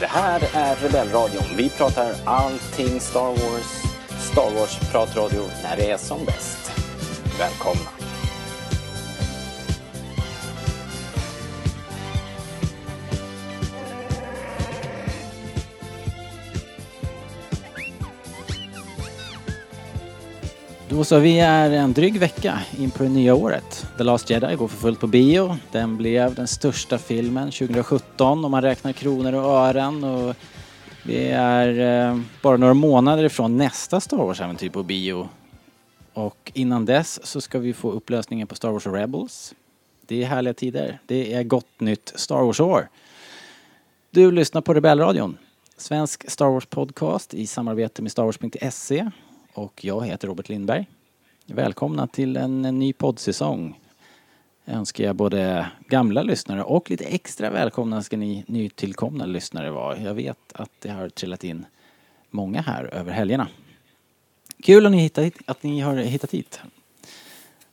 Det här är Rebellradion. Vi pratar allting Star Wars. Star Wars-pratradio när det är som bäst. Välkomna! Då så, vi är en dryg vecka in på det nya året. The Last Jedi går för fullt på bio. Den blev den största filmen 2017 om man räknar kronor och ören. Och vi är eh, bara några månader ifrån nästa Star Wars-äventyr på bio. Och innan dess så ska vi få upplösningen på Star Wars Rebels. Det är härliga tider. Det är gott nytt Star Wars-år. Du lyssnar på Rebellradion. Svensk Star Wars-podcast i samarbete med Star Wars.se och jag heter Robert Lindberg. Välkomna till en ny poddsäsong. Önskar jag både gamla lyssnare och lite extra välkomna ska ni nytillkomna lyssnare vara. Jag vet att det har trillat in många här över helgerna. Kul att ni, hittat, att ni har hittat hit.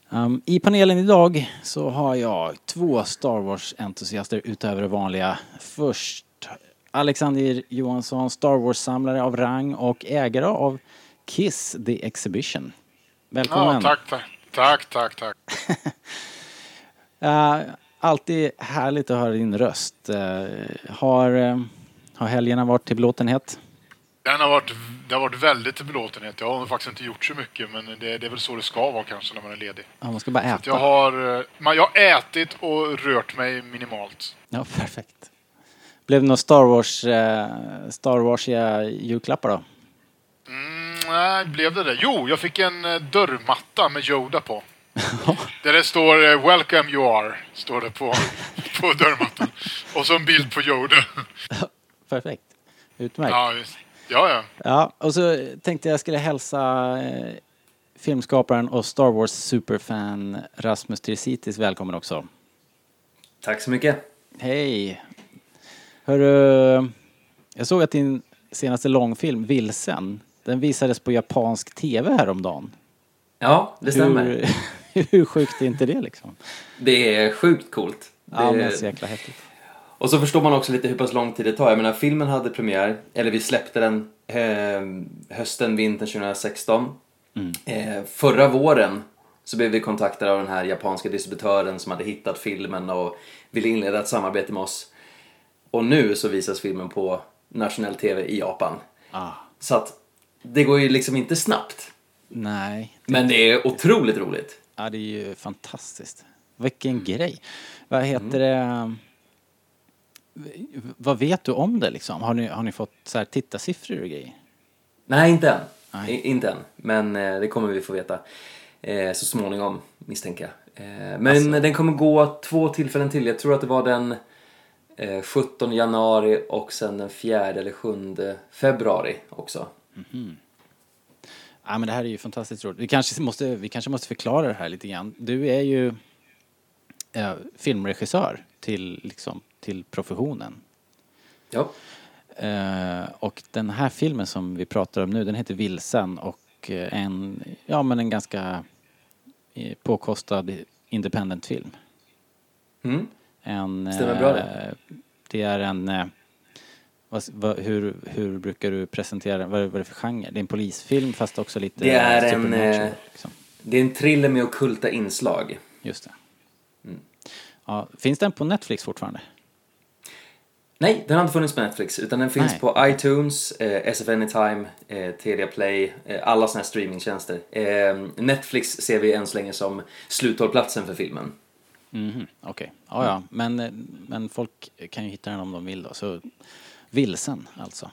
Um, I panelen idag så har jag två Star Wars-entusiaster utöver det vanliga. Först Alexander Johansson, Star Wars-samlare av rang och ägare av Kiss the Exhibition. Välkommen! Ja, tack, tack, tack, tack. uh, alltid härligt att höra din röst. Uh, har, uh, har helgerna varit till belåtenhet? Den har varit, det har varit väldigt till belåtenhet. Jag har faktiskt inte gjort så mycket, men det, det är väl så det ska vara kanske när man är ledig. Ja, man ska bara äta. Jag, har, man, jag har ätit och rört mig minimalt. Ja, perfekt. Blev det några Star Wars, Star Warsiga julklappar då? Mm, nej, blev det det? Jo, jag fick en dörrmatta med Yoda på. Där det står 'Welcome you are' står det på, på dörrmattan. Och så en bild på Yoda. Perfekt. Utmärkt. Ja, just. ja, ja. Ja, och så tänkte jag skulle hälsa eh, filmskaparen och Star Wars superfan Rasmus Tirsitis välkommen också. Tack så mycket. Hej. Hörru, jag såg att din senaste långfilm, Vilsen, den visades på japansk tv häromdagen. Ja, det stämmer. Hur, hur sjukt är inte det liksom? Det är sjukt coolt. Ja, det... men så jäkla häftigt. Och så förstår man också lite hur pass lång tid det tar. Jag menar, filmen hade premiär, eller vi släppte den eh, hösten, vintern 2016. Mm. Eh, förra våren så blev vi kontaktade av den här japanska distributören som hade hittat filmen och ville inleda ett samarbete med oss. Och nu så visas filmen på nationell tv i Japan. Ah. Så att det går ju liksom inte snabbt. Nej. Men det är otroligt roligt. Ja, det är ju fantastiskt. Vilken Mm. grej. Vad heter det? Vad vet du om det liksom? Har ni, har ni fått så här tittarsiffror och grejer? Nej, inte än. Nej. I, inte än. Men eh, det kommer vi få veta eh, så småningom, misstänker jag. Eh, men Alltså- den kommer gå två tillfällen till. Jag tror att det var den eh, 17 januari och sen den 4 eller 7 februari också. Ja, men det här är ju fantastiskt roligt. Vi kanske måste, vi kanske måste förklara det här lite grann. Du är ju eh, filmregissör till, liksom, till professionen. Ja, Eh, och den här filmen som vi pratar om nu, den heter Vilsen och eh, en, ja men en ganska eh, påkostad independent-film. mm. En, Stämmer bra det. eh, det är en, eh, vad, vad, hur, hur brukar du presentera den? Vad, vad är det för genre? Det är en polisfilm fast också lite Det är en, eh, liksom. det är en thriller med ockulta inslag. Just det. Mm. Ja, finns den på Netflix fortfarande? Nej, den har inte funnits på Netflix utan den finns Nej. på iTunes, eh, SF Anytime, eh, Telia Play, eh, alla såna här streamingtjänster. Eh, Netflix ser vi än så länge som sluthållplatsen för filmen. Mhm, Okej, ja ja. Men, eh, men folk kan ju hitta den om de vill då. Så Vilsen alltså.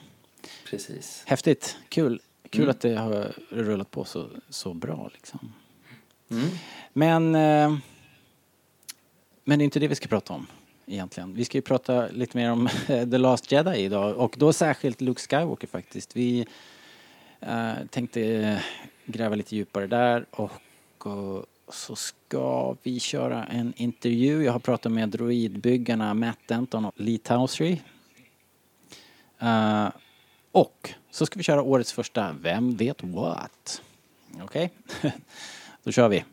Precis. Häftigt, kul. Kul Mm. att det har rullat på så, så bra liksom. Mm. Men, eh, men det är inte det vi ska prata om egentligen. Vi ska ju prata lite mer om The Last Jedi idag och då särskilt Luke Skywalker faktiskt. Vi eh, tänkte eh, gräva lite djupare där och, och så ska vi köra en intervju. Jag har pratat med droidbyggarna Matt Denton och Lee Tousry. Uh, och så ska vi köra årets första Vem vet what? Okej? Då kör vi.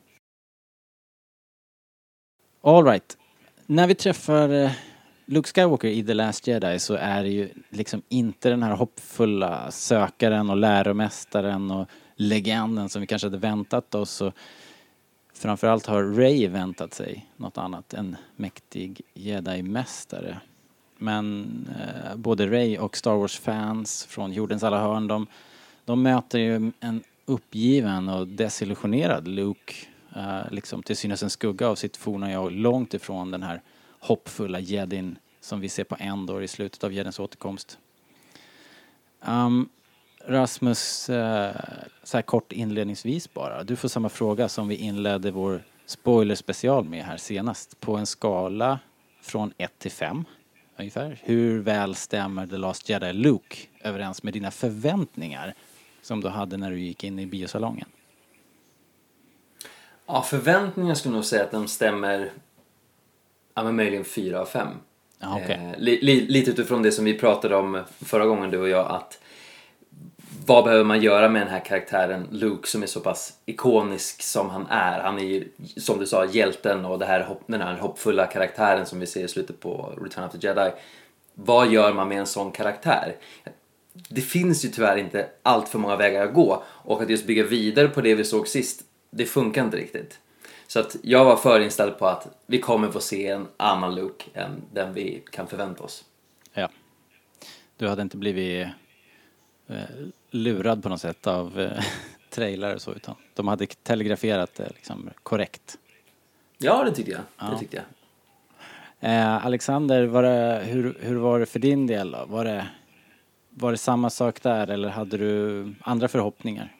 Alright. När vi träffar eh, Luke Skywalker i The Last Jedi så är det ju liksom inte den här hoppfulla sökaren och läromästaren och legenden som vi kanske hade väntat oss. Och framförallt har Ray väntat sig något annat, en mäktig jedi-mästare. Men eh, både Ray och Star Wars-fans från jordens alla hörn, de, de möter ju en uppgiven och desillusionerad Luke, eh, liksom till synes en skugga av sitt forna jag, långt ifrån den här hoppfulla jedin som vi ser på Endor i slutet av jedins återkomst. Um, Rasmus, eh, så här kort inledningsvis bara. Du får samma fråga som vi inledde vår spoilerspecial med här senast. På en skala från 1 till 5 ungefär. Hur väl stämmer The Last Jedi Luke överens med dina förväntningar som du hade när du gick in i biosalongen? Ja, förväntningar skulle nog säga att de stämmer Ja, men möjligen fyra av fem. Ja, okay. eh, li, li, lite utifrån det som vi pratade om förra gången du och jag att vad behöver man göra med den här karaktären Luke som är så pass ikonisk som han är. Han är ju som du sa hjälten och det här hopp, den här hoppfulla karaktären som vi ser i slutet på Return of the Jedi. Vad gör man med en sån karaktär? Det finns ju tyvärr inte allt för många vägar att gå och att just bygga vidare på det vi såg sist, det funkar inte riktigt. Så att jag var förinställd på att vi kommer få se en annan look än den vi kan förvänta oss. Ja. Du hade inte blivit eh, lurad på något sätt av eh, trailrar och så utan de hade telegraferat det liksom korrekt. Ja, det tyckte jag. Ja. Det tyckte jag. Eh, Alexander, var det, hur, hur var det för din del då? Var det, var det samma sak där eller hade du andra förhoppningar?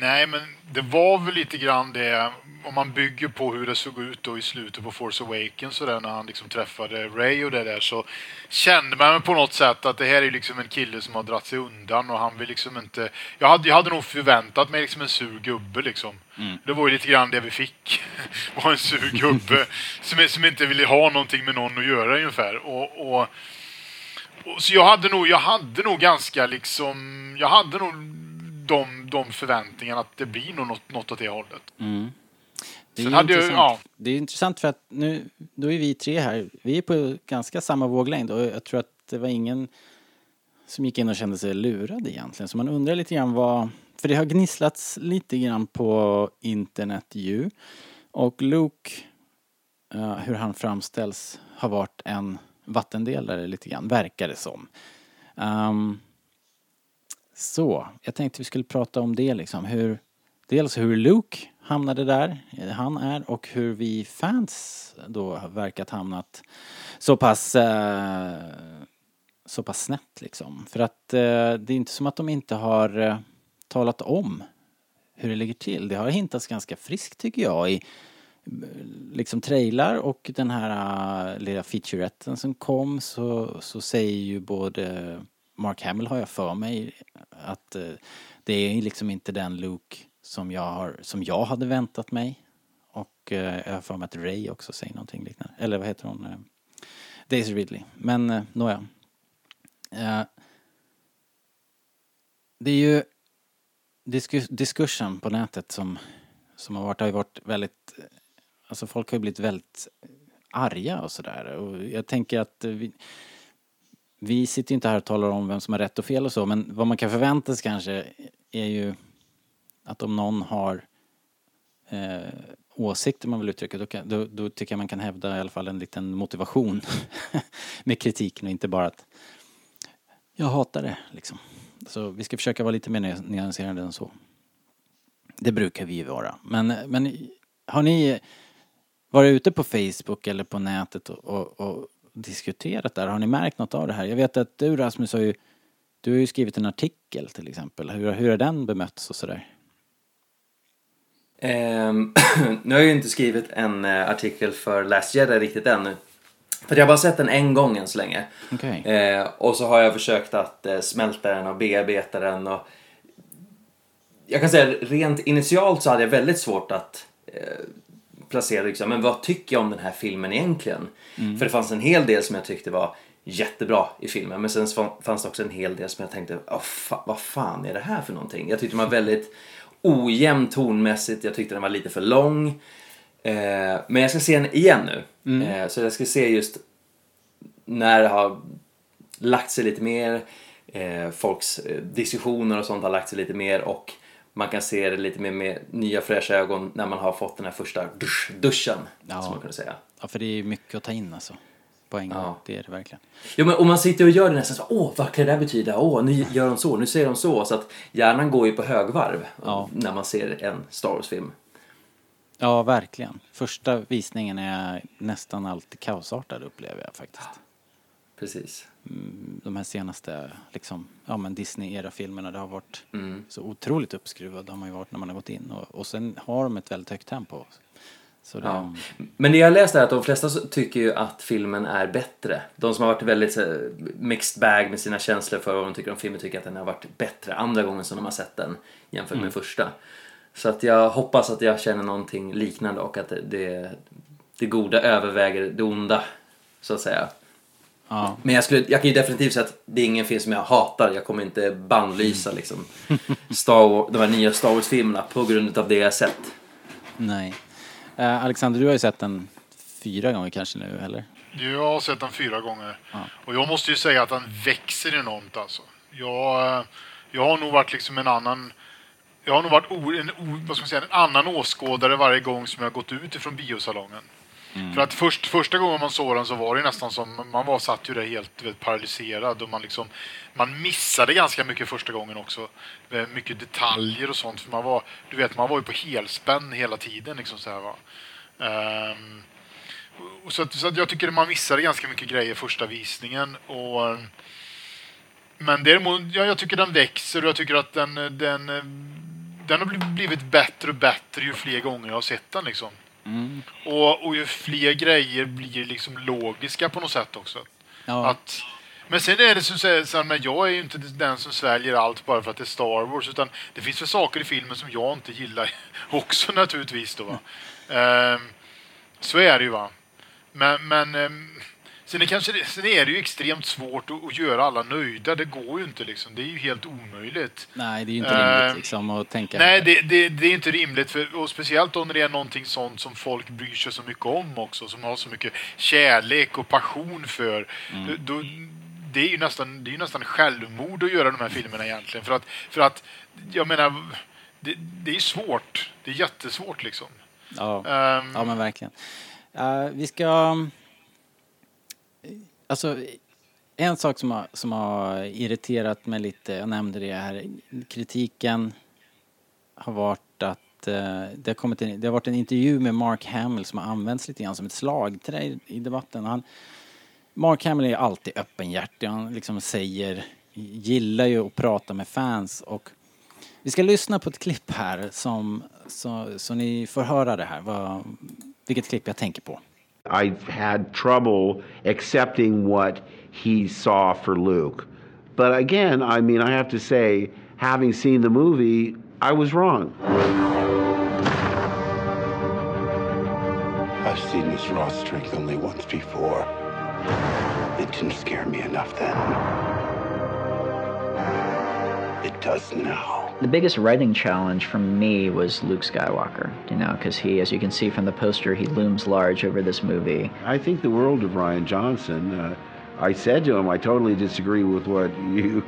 Nej, men det var väl lite grann det om man bygger på hur det såg ut då i slutet på Force Awakens och där när han liksom träffade Ray och det där så kände man på något sätt att det här är liksom en kille som har dratt sig undan och han vill liksom inte... Jag hade, jag hade nog förväntat mig liksom en sur gubbe liksom. Mm. Det var ju lite grann det vi fick. var en sur gubbe som, som inte ville ha någonting med någon att göra ungefär. Och, och, så jag hade nog, jag hade nog ganska liksom... Jag hade nog de, de förväntningarna att det blir nog något, något åt det hållet. Mm. Det är, hade jag, ja. det är intressant för att nu, då är vi tre här, vi är på ganska samma våglängd och jag tror att det var ingen som gick in och kände sig lurad egentligen. Så man undrar lite grann vad, för det har gnisslats lite grann på internet ju. Och Luke, uh, hur han framställs, har varit en vattendelare lite grann, verkar det som. Um, så, jag tänkte vi skulle prata om det liksom, hur, dels hur Luke hamnade där eh, han är och hur vi fans då verkat hamnat så pass eh, så pass snett liksom. För att eh, det är inte som att de inte har eh, talat om hur det ligger till. Det har hintats ganska friskt tycker jag i eh, liksom trailar och den här uh, lilla featuretten som kom så, så säger ju både Mark Hamill har jag för mig att eh, det är liksom inte den Luke som jag, har, som jag hade väntat mig. Och eh, jag har för mig att Ray också säger någonting liknande. Eller vad heter hon? Eh, Daisy Ridley. Men eh, nåja. Eh, det är ju diskus diskursen på nätet som, som har varit, har ju varit väldigt, alltså folk har ju blivit väldigt arga och sådär. Och jag tänker att vi, vi sitter ju inte här och talar om vem som har rätt och fel och så, men vad man kan förvänta sig kanske är ju att om någon har eh, åsikter man vill uttrycka då, kan, då, då, tycker jag man kan hävda i alla fall en liten motivation med kritiken och inte bara att jag hatar det liksom. Så vi ska försöka vara lite mer nyanserade än så. Det brukar vi ju vara. Men, men har ni varit ute på Facebook eller på nätet och, och, och, diskuterat där? Har ni märkt något av det här? Jag vet att du Rasmus har ju, du har ju skrivit en artikel till exempel. Hur, hur har den bemötts och sådär? Um, nu har jag ju inte skrivit en uh, artikel för Last Jedi riktigt ännu. För jag har bara sett den en gång än så länge. Okay. Eh, och så har jag försökt att uh, smälta den och bearbeta den och jag kan säga rent initialt så hade jag väldigt svårt att placera liksom, men vad tycker jag om den här filmen egentligen? Mm. För det fanns en hel del som jag tyckte var jättebra i filmen men sen fanns det också en hel del som jag tänkte, oh, fa vad fan är det här för någonting? Jag tyckte den var väldigt ojämn tonmässigt. Jag tyckte den var lite för lång. Eh, men jag ska se den igen nu. Mm. Eh, så jag ska se just när det har lagt sig lite mer, eh, folks eh, diskussioner och sånt har lagt sig lite mer och man kan se det lite mer med nya fräscha ögon när man har fått den här första dusch, duschen, Ja. som man kunde säga. Ja, för det är mycket att ta in alltså. På en gång. Ja. Det är det verkligen. Jo, men om man sitter och gör det nästan så, åh, vad kan det där betyda? Åh, nu gör de så, nu säger de så. Så att hjärnan går ju på högvarv Ja. när man ser en Star Wars-film. Ja, verkligen. Första visningen är nästan alltid kaosartad upplever jag faktiskt. Precis. De här senaste liksom, ja, men Disney-era-filmerna, det har varit Mm. så otroligt uppskruvat. Det har man ju varit när man har gått in. Och, och sen har de ett väldigt högt tempo. Det, Ja. Men det jag läst är att de flesta tycker ju att filmen är bättre. De som har varit väldigt mixed bag med sina känslor för vad de tycker om filmen tycker att den har varit bättre andra gången som de har sett den jämfört med första. Så att jag hoppas att jag känner någonting liknande och att det, det, det goda överväger det onda, så att säga. Ja, Men jag, skulle, jag kan ju definitivt säga att det är ingen film som jag hatar. Jag kommer inte bannlysa liksom, Star Wars, de här nya Star Wars-filmerna på grund av det jag sett. nej. Eh, Alexander, du har ju sett den fyra gånger kanske nu, eller? Jag har sett den fyra gånger. Ja. Och jag måste ju säga att den växer enormt alltså. Jag, eh, jag har nog varit liksom en annan... Jag har nog varit o, en, o, vad ska man säga, en annan åskådare varje gång som jag gått ut ifrån biosalongen. Mm. För att först, första gången man såg den så var det nästan som, man var satt ju där helt vet, paralyserad och man liksom, man missade ganska mycket första gången också. Eh, mycket detaljer och sånt, för man var, du vet, man var ju på helspänn hela tiden liksom så här va. Um, och så, att, så att jag tycker att man missade ganska mycket grejer första visningen. Och, men däremot, ja, jag tycker den växer och jag tycker att den, den, den har blivit bättre och bättre ju fler gånger jag har sett den. Liksom. Mm. Och, och ju fler grejer blir liksom logiska på något sätt också. Ja, Att, men sen är det som säger, men jag är ju inte den som sväljer allt bara för att det är Star Wars. Utan det finns väl saker i filmen som jag inte gillar också naturligtvis. Då, va? Ehm, så är det ju va. Men, men ehm, sen, är kanske, det- sen är det ju extremt svårt att, att göra alla nöjda. Det går ju inte liksom. Det är ju helt omöjligt. nej, det är ju inte rimligt liksom att tänka. Nej, det, det, det är inte rimligt. För, och speciellt när det är någonting sånt som folk bryr sig så mycket om också. Som har så mycket kärlek och passion för. Då, då, det är ju nästan, det är nästan självmord att göra de här filmerna egentligen. För att, för att jag menar, det, det är svårt. Det är jättesvårt liksom. Ja. Ehm, Ja men verkligen. Eh, vi ska... Alltså, en sak som har, som har irriterat mig lite, jag nämnde det här, kritiken har varit att eh, det, har kommit en, det har varit en intervju med Mark Hamill som har använts lite grann som ett slagträ i, i debatten. Han, Mark Hamill är alltid öppenhjärtig, han liksom säger, gillar ju att prata med fans och vi ska lyssna på ett klipp här som, så, så ni får höra det här, vad, vilket klipp jag tänker på. I had trouble accepting what he saw for Luke. But again, I mean, I have to say, having seen the movie, I was wrong. I've seen this raw strength only once before. It didn't scare me enough then. It does now. The biggest writing challenge for me was Luke Skywalker, you know, because he, as you can see from the poster, he looms large over this movie. I think the world of Ryan Johnson. Uh, I said to him, I totally disagree with what you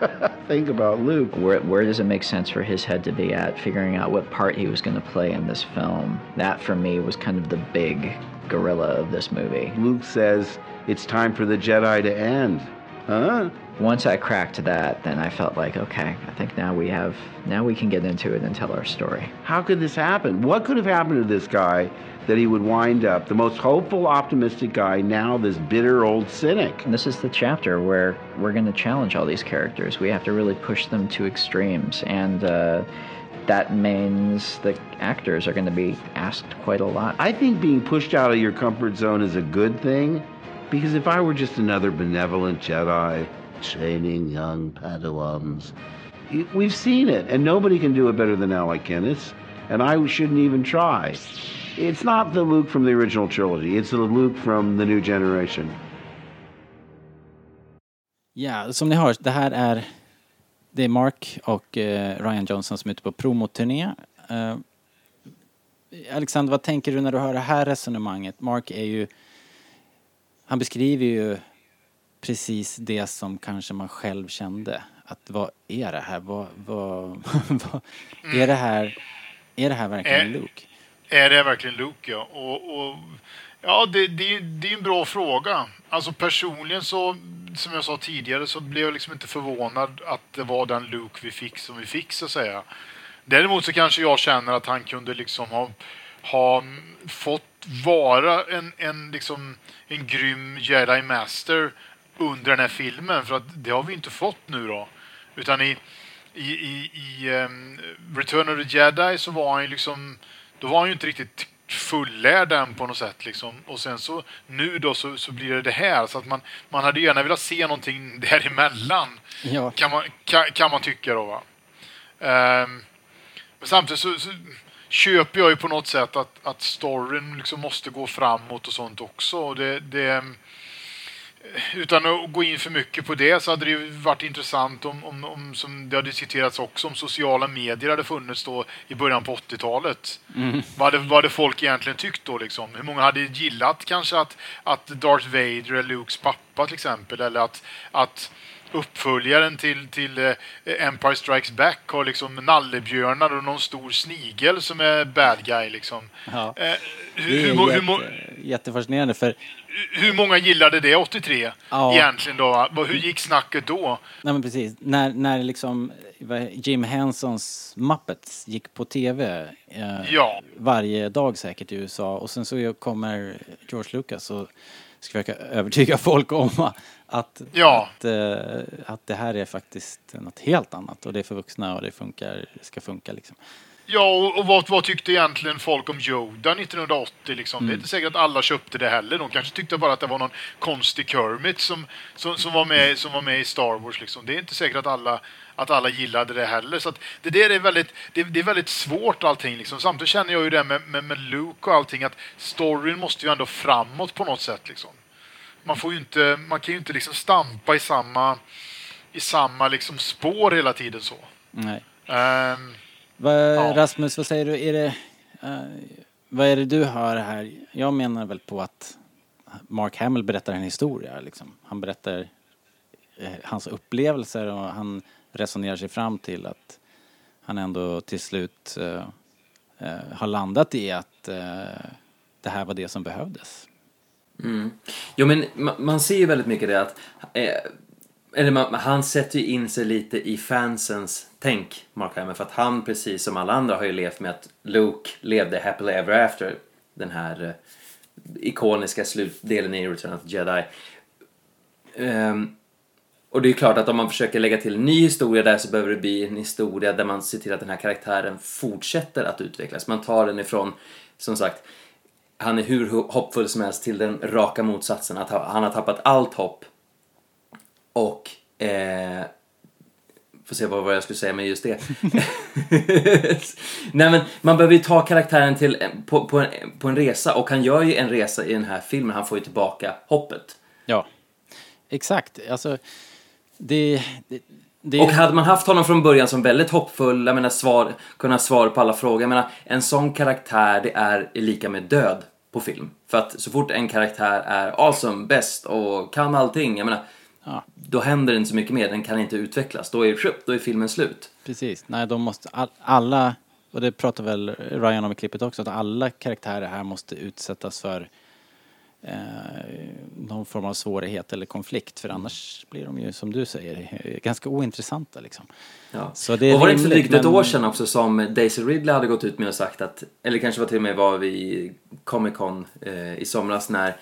think about Luke. Where, where does it make sense for his head to be at, figuring out what part he was going to play in this film? That, for me, was kind of the big gorilla of this movie. Luke says, It's time for the Jedi to end. Huh? Once I cracked that, then I felt like, okay, I think now we have, now we can get into it and tell our story. How could this happen? What could have happened to this guy that he would wind up the most hopeful, optimistic guy, now this bitter old cynic? And this is the chapter where we're going to challenge all these characters. We have to really push them to extremes, and uh, that means the actors are going to be asked quite a lot. I think being pushed out of your comfort zone is a good thing because if I were just another benevolent Jedi training young Padawans, we've seen it, and nobody can do it better than Alec Guinness, and I shouldn't even try. It's not the Luke from the original trilogy, it's the Luke from the new generation. Ja, som ni hör, det här är det är Mark och eh, Ryan Johnson som är ute på promoturné. Eh, Alexander, vad tänker du när du hör det här resonemanget? Mark är ju, han beskriver ju precis det som kanske man själv kände. Att vad är det här? Vad, vad, vad är det här? Är det här verkligen Eh, Luke? Är det verkligen Luke, ja? Och, och, ja, det, det, det är en bra fråga. Alltså personligen så, som jag sa tidigare, så blev jag liksom inte förvånad att det var den Luke vi fick som vi fick, så att säga. Däremot så kanske jag känner att han kunde liksom ha, ha fått vara en, en, liksom, en grym Jedi Master under den här filmen, för att det har vi inte fått nu då. Utan i, i, i, i ehm, Return of the Jedi så var han ju liksom, då var han ju inte riktigt fullärd än på något sätt liksom. Och sen så nu då så, så blir det det här. Så att man, man hade gärna velat se någonting däremellan. Ja. Kan man, kan, kan man tycka då va. Ehm, men samtidigt så, så köper jag ju på något sätt att, att storyn liksom måste gå framåt och sånt också. Och det, det, utan att gå in för mycket på det så hade det ju varit intressant om, om, om som det har diskuterats också, om sociala medier hade funnits då i början på 80-talet. Vad, hade, vad hade folk egentligen tyckt då liksom? Hur många hade gillat kanske att, att Darth Vader är Lukes pappa till exempel? Eller att, att uppföljaren till, till eh, Empire Strikes Back har liksom nallebjörnar och någon stor snigel som är bad guy liksom. Ja. Eh, hur, Det är hur, jätte, jättefascinerande för hur många gillade det 83 Ja. egentligen då? Hur gick snacket då? Nej men precis, när, när liksom Jim Hensons Muppets gick på tv eh, Ja. varje dag säkert i USA och sen så kommer George Lucas och ska försöka övertyga folk om att, Ja. att, eh, att det här är faktiskt något helt annat och det är för vuxna och det funkar, ska funka liksom. Ja, och, och vad, vad tyckte egentligen folk om Yoda 1980? Liksom? Det är inte säkert att alla köpte det heller. De kanske tyckte bara att det var någon konstig Kermit som, som, som, var, med, som var med i Star Wars. Liksom. Det är inte säkert att alla, att alla gillade det heller. Så att det där är väldigt, det, det är väldigt svårt allting. Liksom. Samtidigt känner jag ju det med, med, med Luke och allting att storyn måste ju ändå framåt på något sätt. Liksom. Man, får inte, man kan ju inte liksom stampa i samma, i samma liksom spår hela tiden så. Nej. Ehm, Va, Ja. Rasmus, vad säger du? Är det, eh, vad är det du hör här? Jag menar väl på att Mark Hamill berättar en historia. Liksom. Han berättar eh, hans upplevelser och han resonerar sig fram till att han ändå till slut eh, eh, har landat i att eh, det här var det som behövdes. Mm. Jo men man, man ser ju väldigt mycket det att eh, eller man, han sätter ju in sig lite i fansens tänk, Mark Hamill, för att han precis som alla andra har ju levt med att Luke levde happily ever after den här eh, ikoniska slutdelen i Return of the Jedi. Ehm, och det är klart att om man försöker lägga till en ny historia där så behöver det bli en historia där man ser till att den här karaktären fortsätter att utvecklas. Man tar den ifrån, som sagt, han är hur hoppfull som helst till den raka motsatsen. Att han har tappat allt hopp. Och... Eh, får se vad, vad jag skulle säga med just det. Nej men man behöver ju ta karaktären till, eh, på, på, en, på en resa och han gör ju en resa i den här filmen. Han får ju tillbaka hoppet. Ja, exakt. Alltså, det... det, det Och hade man haft honom från början som väldigt hoppfull, jag menar svar, kunna svara på alla frågor. Jag menar, en sån karaktär det är lika med död på film. För att så fort en karaktär är awesome, bäst och kan allting, jag menar, Ja. då händer det inte så mycket mer, den kan inte utvecklas. Då är, då är filmen slut. Precis. Nej, de måste all, alla, och det pratar väl Ryan om i klippet också, att alla karaktärer här måste utsättas för eh, någon form av svårighet eller konflikt för annars blir de ju som du säger ganska ointressanta liksom. Ja. Så det och var det inte rimligt, drygt ett år sedan också som Daisy Ridley hade gått ut med och sagt att, eller kanske var till och med var vi Comic Con eh, i somras när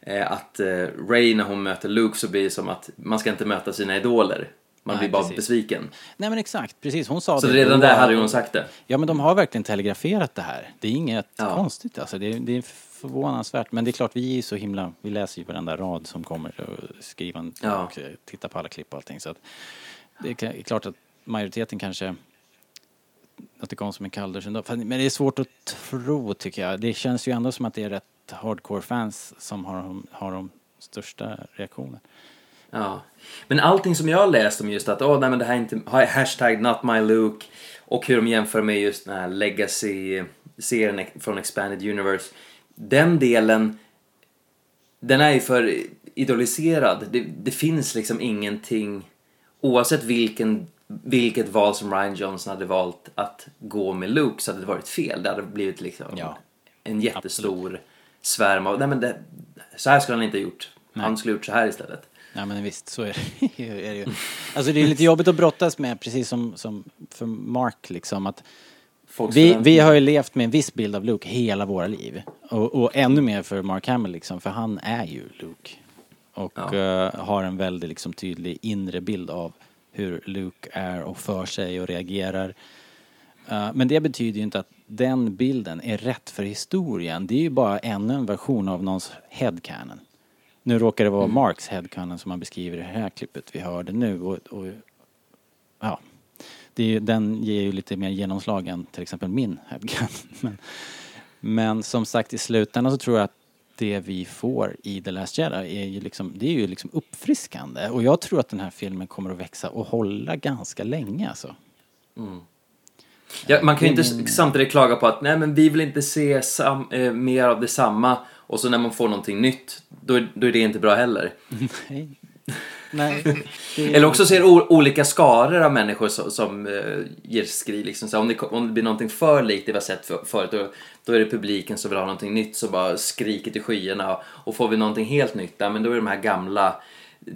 eh, att eh, Ray när hon möter Luke så blir det som att man ska inte möta sina idoler. Man Nej, blir bara precis. besviken. Nej men exakt, precis. Hon sa Så det. redan då. där hade hon sagt det. Ja men de har verkligen telegraferat det här. Det är inget Ja. konstigt alltså. Det är, det är förvånansvärt. Men det är klart, vi är ju så himla, vi läser ju varenda rad som kommer och skriver en, Ja. och tittar på alla klipp och allting. Så att det är klart att majoriteten kanske att det kom som en kalldusch ändå. Men det är svårt att tro tycker jag. Det känns ju ändå som att det är rätt hardcore fans som har, har de största reaktionerna. Ja. Men allting som jag har läst om just att åh nej men det här är inte, hashtag not my Luke och hur de jämför med just den här legacy-serien från Expanded Universe. Den delen den är ju för idoliserad. Det, det finns liksom ingenting, oavsett vilken, vilket val som Ryan Johnson hade valt att gå med Luke så hade det varit fel. Det hade blivit liksom Ja, en jättestor svärm av, nej men det, så här skulle han inte ha gjort. Han skulle ha gjort så här istället. Ja men visst, så är det, är det ju. Alltså det är lite jobbigt att brottas med, precis som, som för Mark liksom, att Folks vi, vi har ju levt med en viss bild av Luke hela våra liv. Och, och ännu mer för Mark Hamill liksom, för han är ju Luke. Och Ja. eh, har en väldigt liksom, tydlig inre bild av hur Luke är och för sig och reagerar. Eh, men det betyder ju inte att den bilden är rätt för historien. Det är ju bara ännu en version av någons headcanon. Nu råkar det vara Marks headcanon som han beskriver i det här klippet vi hörde nu. Och, och, ja, ju- den ger ju lite mer genomslag än till exempel min headcanon. Men, men som sagt i slutändan så tror jag att det vi får i The Last Jedi är ju liksom, det är ju liksom uppfriskande. Och jag tror att den här filmen kommer att växa och hålla ganska länge alltså. Ja, man kan ju inte samtidigt klaga på att nej men vi vill inte se sam, eh, mer av detsamma och så när man får någonting nytt då, är- då är det inte bra heller. Nej. Nej. det Eller också ser olika skaror av människor som, som eh, ger skri. Liksom. Så om, det, om det blir någonting för likt det vi har sett för, förut då, då är det publiken som vill ha någonting nytt som bara skriker till skyarna. Och får vi någonting helt nytt, ja, men då är det de här gamla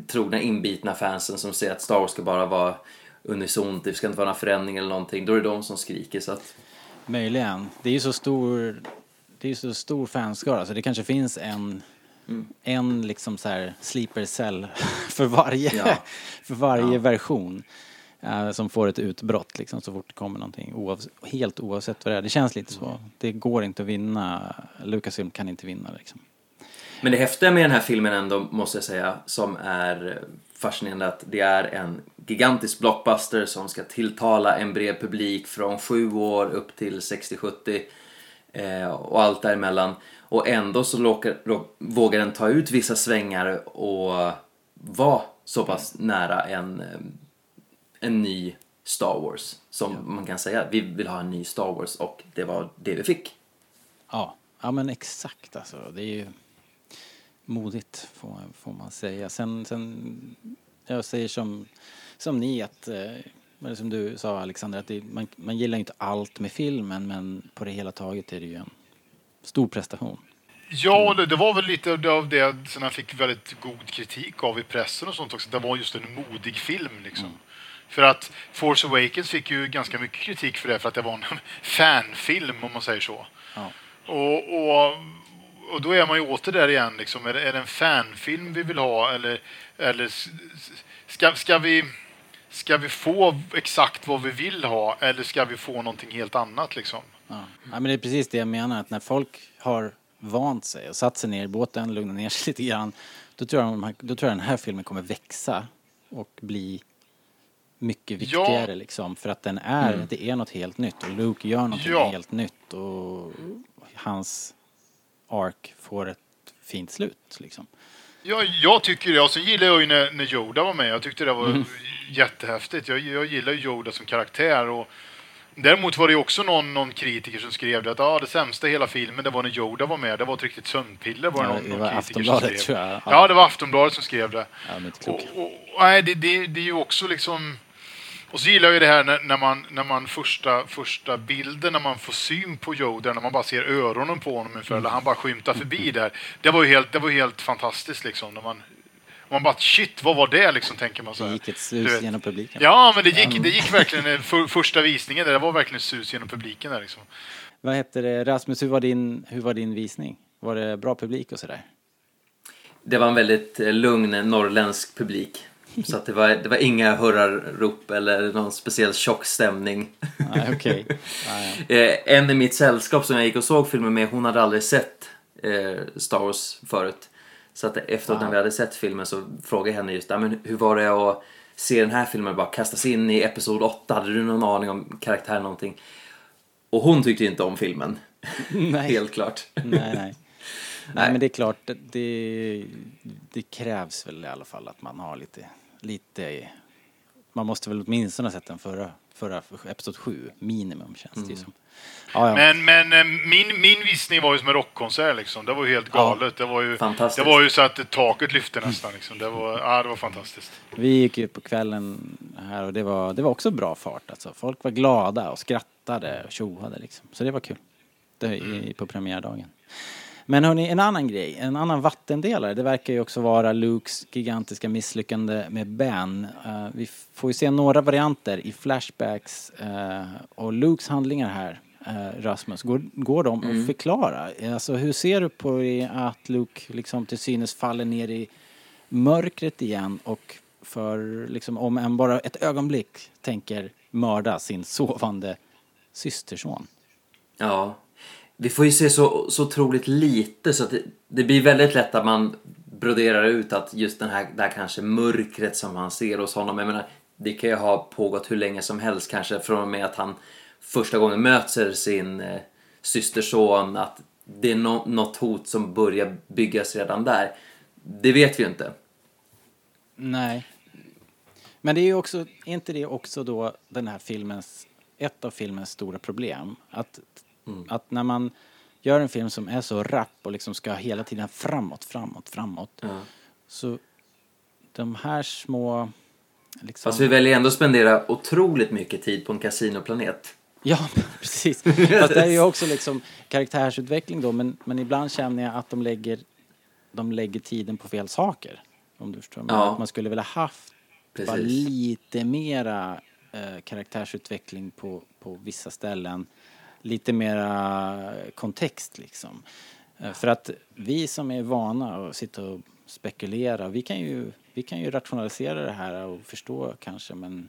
trogna inbitna fansen som säger att Star Wars ska bara vara unisont, det ska inte vara några förändringar eller någonting. Då är det de som skriker. Så att, Möjligen. Det är ju så stor, det är ju så stor fanskara så det kanske finns en, en liksom så här sleeper cell för varje, Ja. för varje Ja. version. eh, som får ett utbrott liksom så fort det kommer någonting oavs- helt oavsett vad det är. Det känns lite så. Det går inte att vinna. Lucasfilm kan inte vinna liksom. Men det häftiga med den här filmen ändå, måste jag säga, som är fascinerande att det är en gigantisk blockbuster som ska tilltala en bred publik från 7 år upp till 60-70 eh, och allt däremellan. Och ändå så låkar, lå, vågar den ta ut vissa svängar och vara så pass nära en, eh, en ny Star Wars. Som man kan säga, vi vill ha en ny Star Wars och det var det vi fick. Ja, ja men exakt alltså. Det är ju modigt får, får man säga. Sen, sen jag säger som, som ni att, eh, eller som du sa Alexander, att det, man, man gillar inte allt med filmen men på det hela taget är det ju en stor prestation. Ja, det, det var väl lite av det- som han fick väldigt god kritik av i pressen och sånt också. Det var just en modig film liksom. För att Force Awakens fick ju ganska mycket kritik för det, för att det var en fanfilm om man säger så. Ja. Och, och, och då är man ju åter där igen liksom. Är det, är det en fanfilm vi vill ha eller, eller ska, ska vi Ska vi få exakt vad vi vill ha eller ska vi få någonting helt annat liksom? Ja. ja, men det är precis det jag menar, att när folk har vant sig och satt sig ner i båten, lugnat ner sig lite grann, då tror jag, de här- då tror jag den här filmen kommer växa och bli mycket Ja. viktigare liksom. För att den är, det är något helt nytt och Luke gör något Ja. helt nytt och hans ark får ett fint slut liksom. Ja, jag tycker det. Och sen gillar jag ju när, när Yoda var med. Jag tyckte det var jättehäftigt. Jag, jag gillar ju Yoda som karaktär. Och däremot var det ju också någon, någon kritiker som skrev det att ah, det sämsta i hela filmen det var när Yoda var med. Det var ett riktigt sömnpiller var det Ja, någon, det någon var kritiker Aftonbladet, som skrev. tror jag. Ja. Ja. det var Aftonbladet som skrev det. Ja. Och, och, nej, det, det, det är ju också liksom... Och så gillar jag ju det här när, när man, när man första, första bilden, när man får syn på Yoda, när man bara ser öronen på honom ungefär, eller han bara skymtar förbi där. Det var ju helt, det var helt fantastiskt liksom. När man, man bara shit, vad var det liksom, tänker man så Det gick ett sus genom publiken. Ja, men det gick, det gick verkligen, eh, för, första visningen där, det var verkligen sus genom publiken där liksom. Vad heter det, Rasmus, hur var din, hur var din visning? Var det bra publik och sådär? Det var en väldigt eh, lugn norrländsk publik. Så att det, var, det var inga hurrarop eller någon speciell tjock stämning. Nej, okej. Ja, ja. Eh, en i mitt sällskap som jag gick och såg filmen med, hon hade aldrig sett eh, Star Wars förut. Så att efteråt när vi hade sett filmen så frågade jag henne just "Ja, men hur var det att se den här filmen bara kastas in i Episod 8? Hade du någon aning om karaktären någonting? Och hon tyckte ju inte om filmen. Nej. Helt klart. Nej, nej. Nej, men det är klart, det, det, det krävs väl i alla fall att man har lite, lite, man måste väl åtminstone ha sett den förra förra, för episod 7, minimum känns det ju som. Ja, ja. Men, men eh, min, min visning var ju som en rockkonsert liksom. Det var ju helt galet. Det var ju, det var ju så att taket lyfte nästan liksom. Det var, ja, det var fantastiskt. Vi gick ju på kvällen här och det var, det var också bra fart alltså. Folk var glada och skrattade och tjoade liksom. Så det var kul. Det, i, på premiärdagen. Men hörni, en annan grej, en annan vattendelare, det verkar ju också vara Lukes gigantiska misslyckande med Ben. Eh, vi får ju se några varianter i flashbacks eh, och Lukes handlingar här, eh, Rasmus, går, går de att förklara? Alltså hur ser du på att Luke liksom till synes faller ner i mörkret igen och för liksom om en bara ett ögonblick tänker mörda sin sovande systerson? Ja. Vi får ju se så, så otroligt lite så att det, det blir väldigt lätt att man broderar ut att just den här, det här kanske mörkret som han ser hos honom. Jag menar, det kan ju ha pågått hur länge som helst kanske från och med att han första gången möter sin eh, systerson att det är no, något hot som börjar byggas redan där. Det vet vi ju inte. Nej. Men det är ju också, är inte det också då den här filmens, ett av filmens stora problem? Att, att när man gör en film som är så rapp och liksom ska hela tiden framåt, framåt, framåt. Ja. Så de här små, liksom... Fast vi väljer ändå spendera otroligt mycket tid på en kasinoplanet. Ja, precis. Fast det är ju också liksom karaktärsutveckling då, men, men ibland känner jag att de lägger, de lägger tiden på fel saker. Om du förstår. Ja. Att man skulle vilja haft lite mera eh, karaktärsutveckling på, på vissa ställen. Lite mera kontext liksom. Eh, för att vi som är vana att sitta och spekulera, vi kan ju, vi kan ju rationalisera det här och förstå kanske men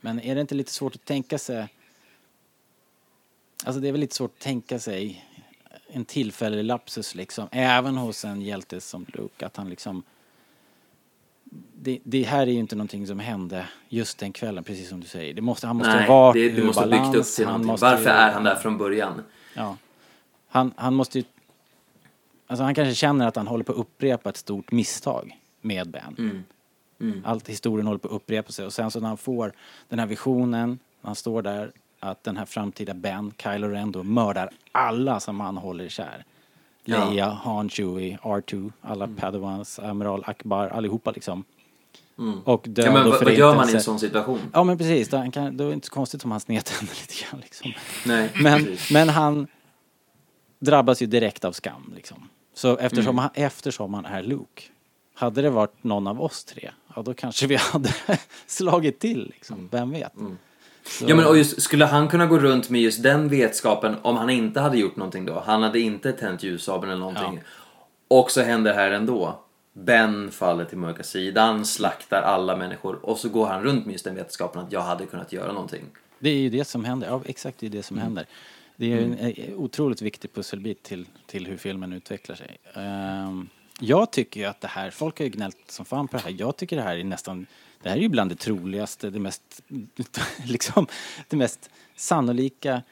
men är det inte lite svårt att tänka sig... Alltså det är väl lite svårt att tänka sig en tillfällig lapsus liksom, även hos en hjälte som Luke, att han liksom... Det, det här är ju inte någonting som hände just den kvällen, precis som du säger. Det måste, han måste Nej, ha varit det, du måste ha byggt upp balans, till någonting. måste Varför är han där från början? Ja. Han, han måste ju... Alltså han kanske känner att han håller på att upprepa ett stort misstag med Ben. Allt historien håller på att upprepa sig och sen så när han får den här visionen, han står där, att den här framtida Ben, Kylo Ren då, mördar alla som han håller kär. Ja. Leia, Han, Chewie, R2, alla Padawans, Amiral Akbar, allihopa liksom. Och död Ja, men och vad, gör man i en sån situation? Ja men precis, då, han kan, då är det inte så konstigt om han snedtänder lite grann liksom. Nej, Men, precis. men han drabbas ju direkt av skam liksom. Så eftersom, Mm. han, eftersom han är Luke. Hade det varit någon av oss tre, ja då kanske vi hade slagit till liksom. Vem vet? Så, Mm. Ja men och just, skulle han kunna gå runt med just den vetskapen om han inte hade gjort någonting då? Han hade inte tänt ljussabeln eller någonting. Och så händer det här ändå. Ben faller till mörka sidan, slaktar alla människor och så går han runt med just den vetskapen att jag hade kunnat göra någonting. Det är ju det som händer, ja exakt det är det som Mm. händer. Det är en eh, otroligt viktig pusselbit till, till hur filmen utvecklar sig. Ehm, jag tycker ju att det här, folk har ju gnällt som fan på det här, jag tycker det här är nästan, det här är ju bland det troligaste, det mest, liksom, det mest sannolika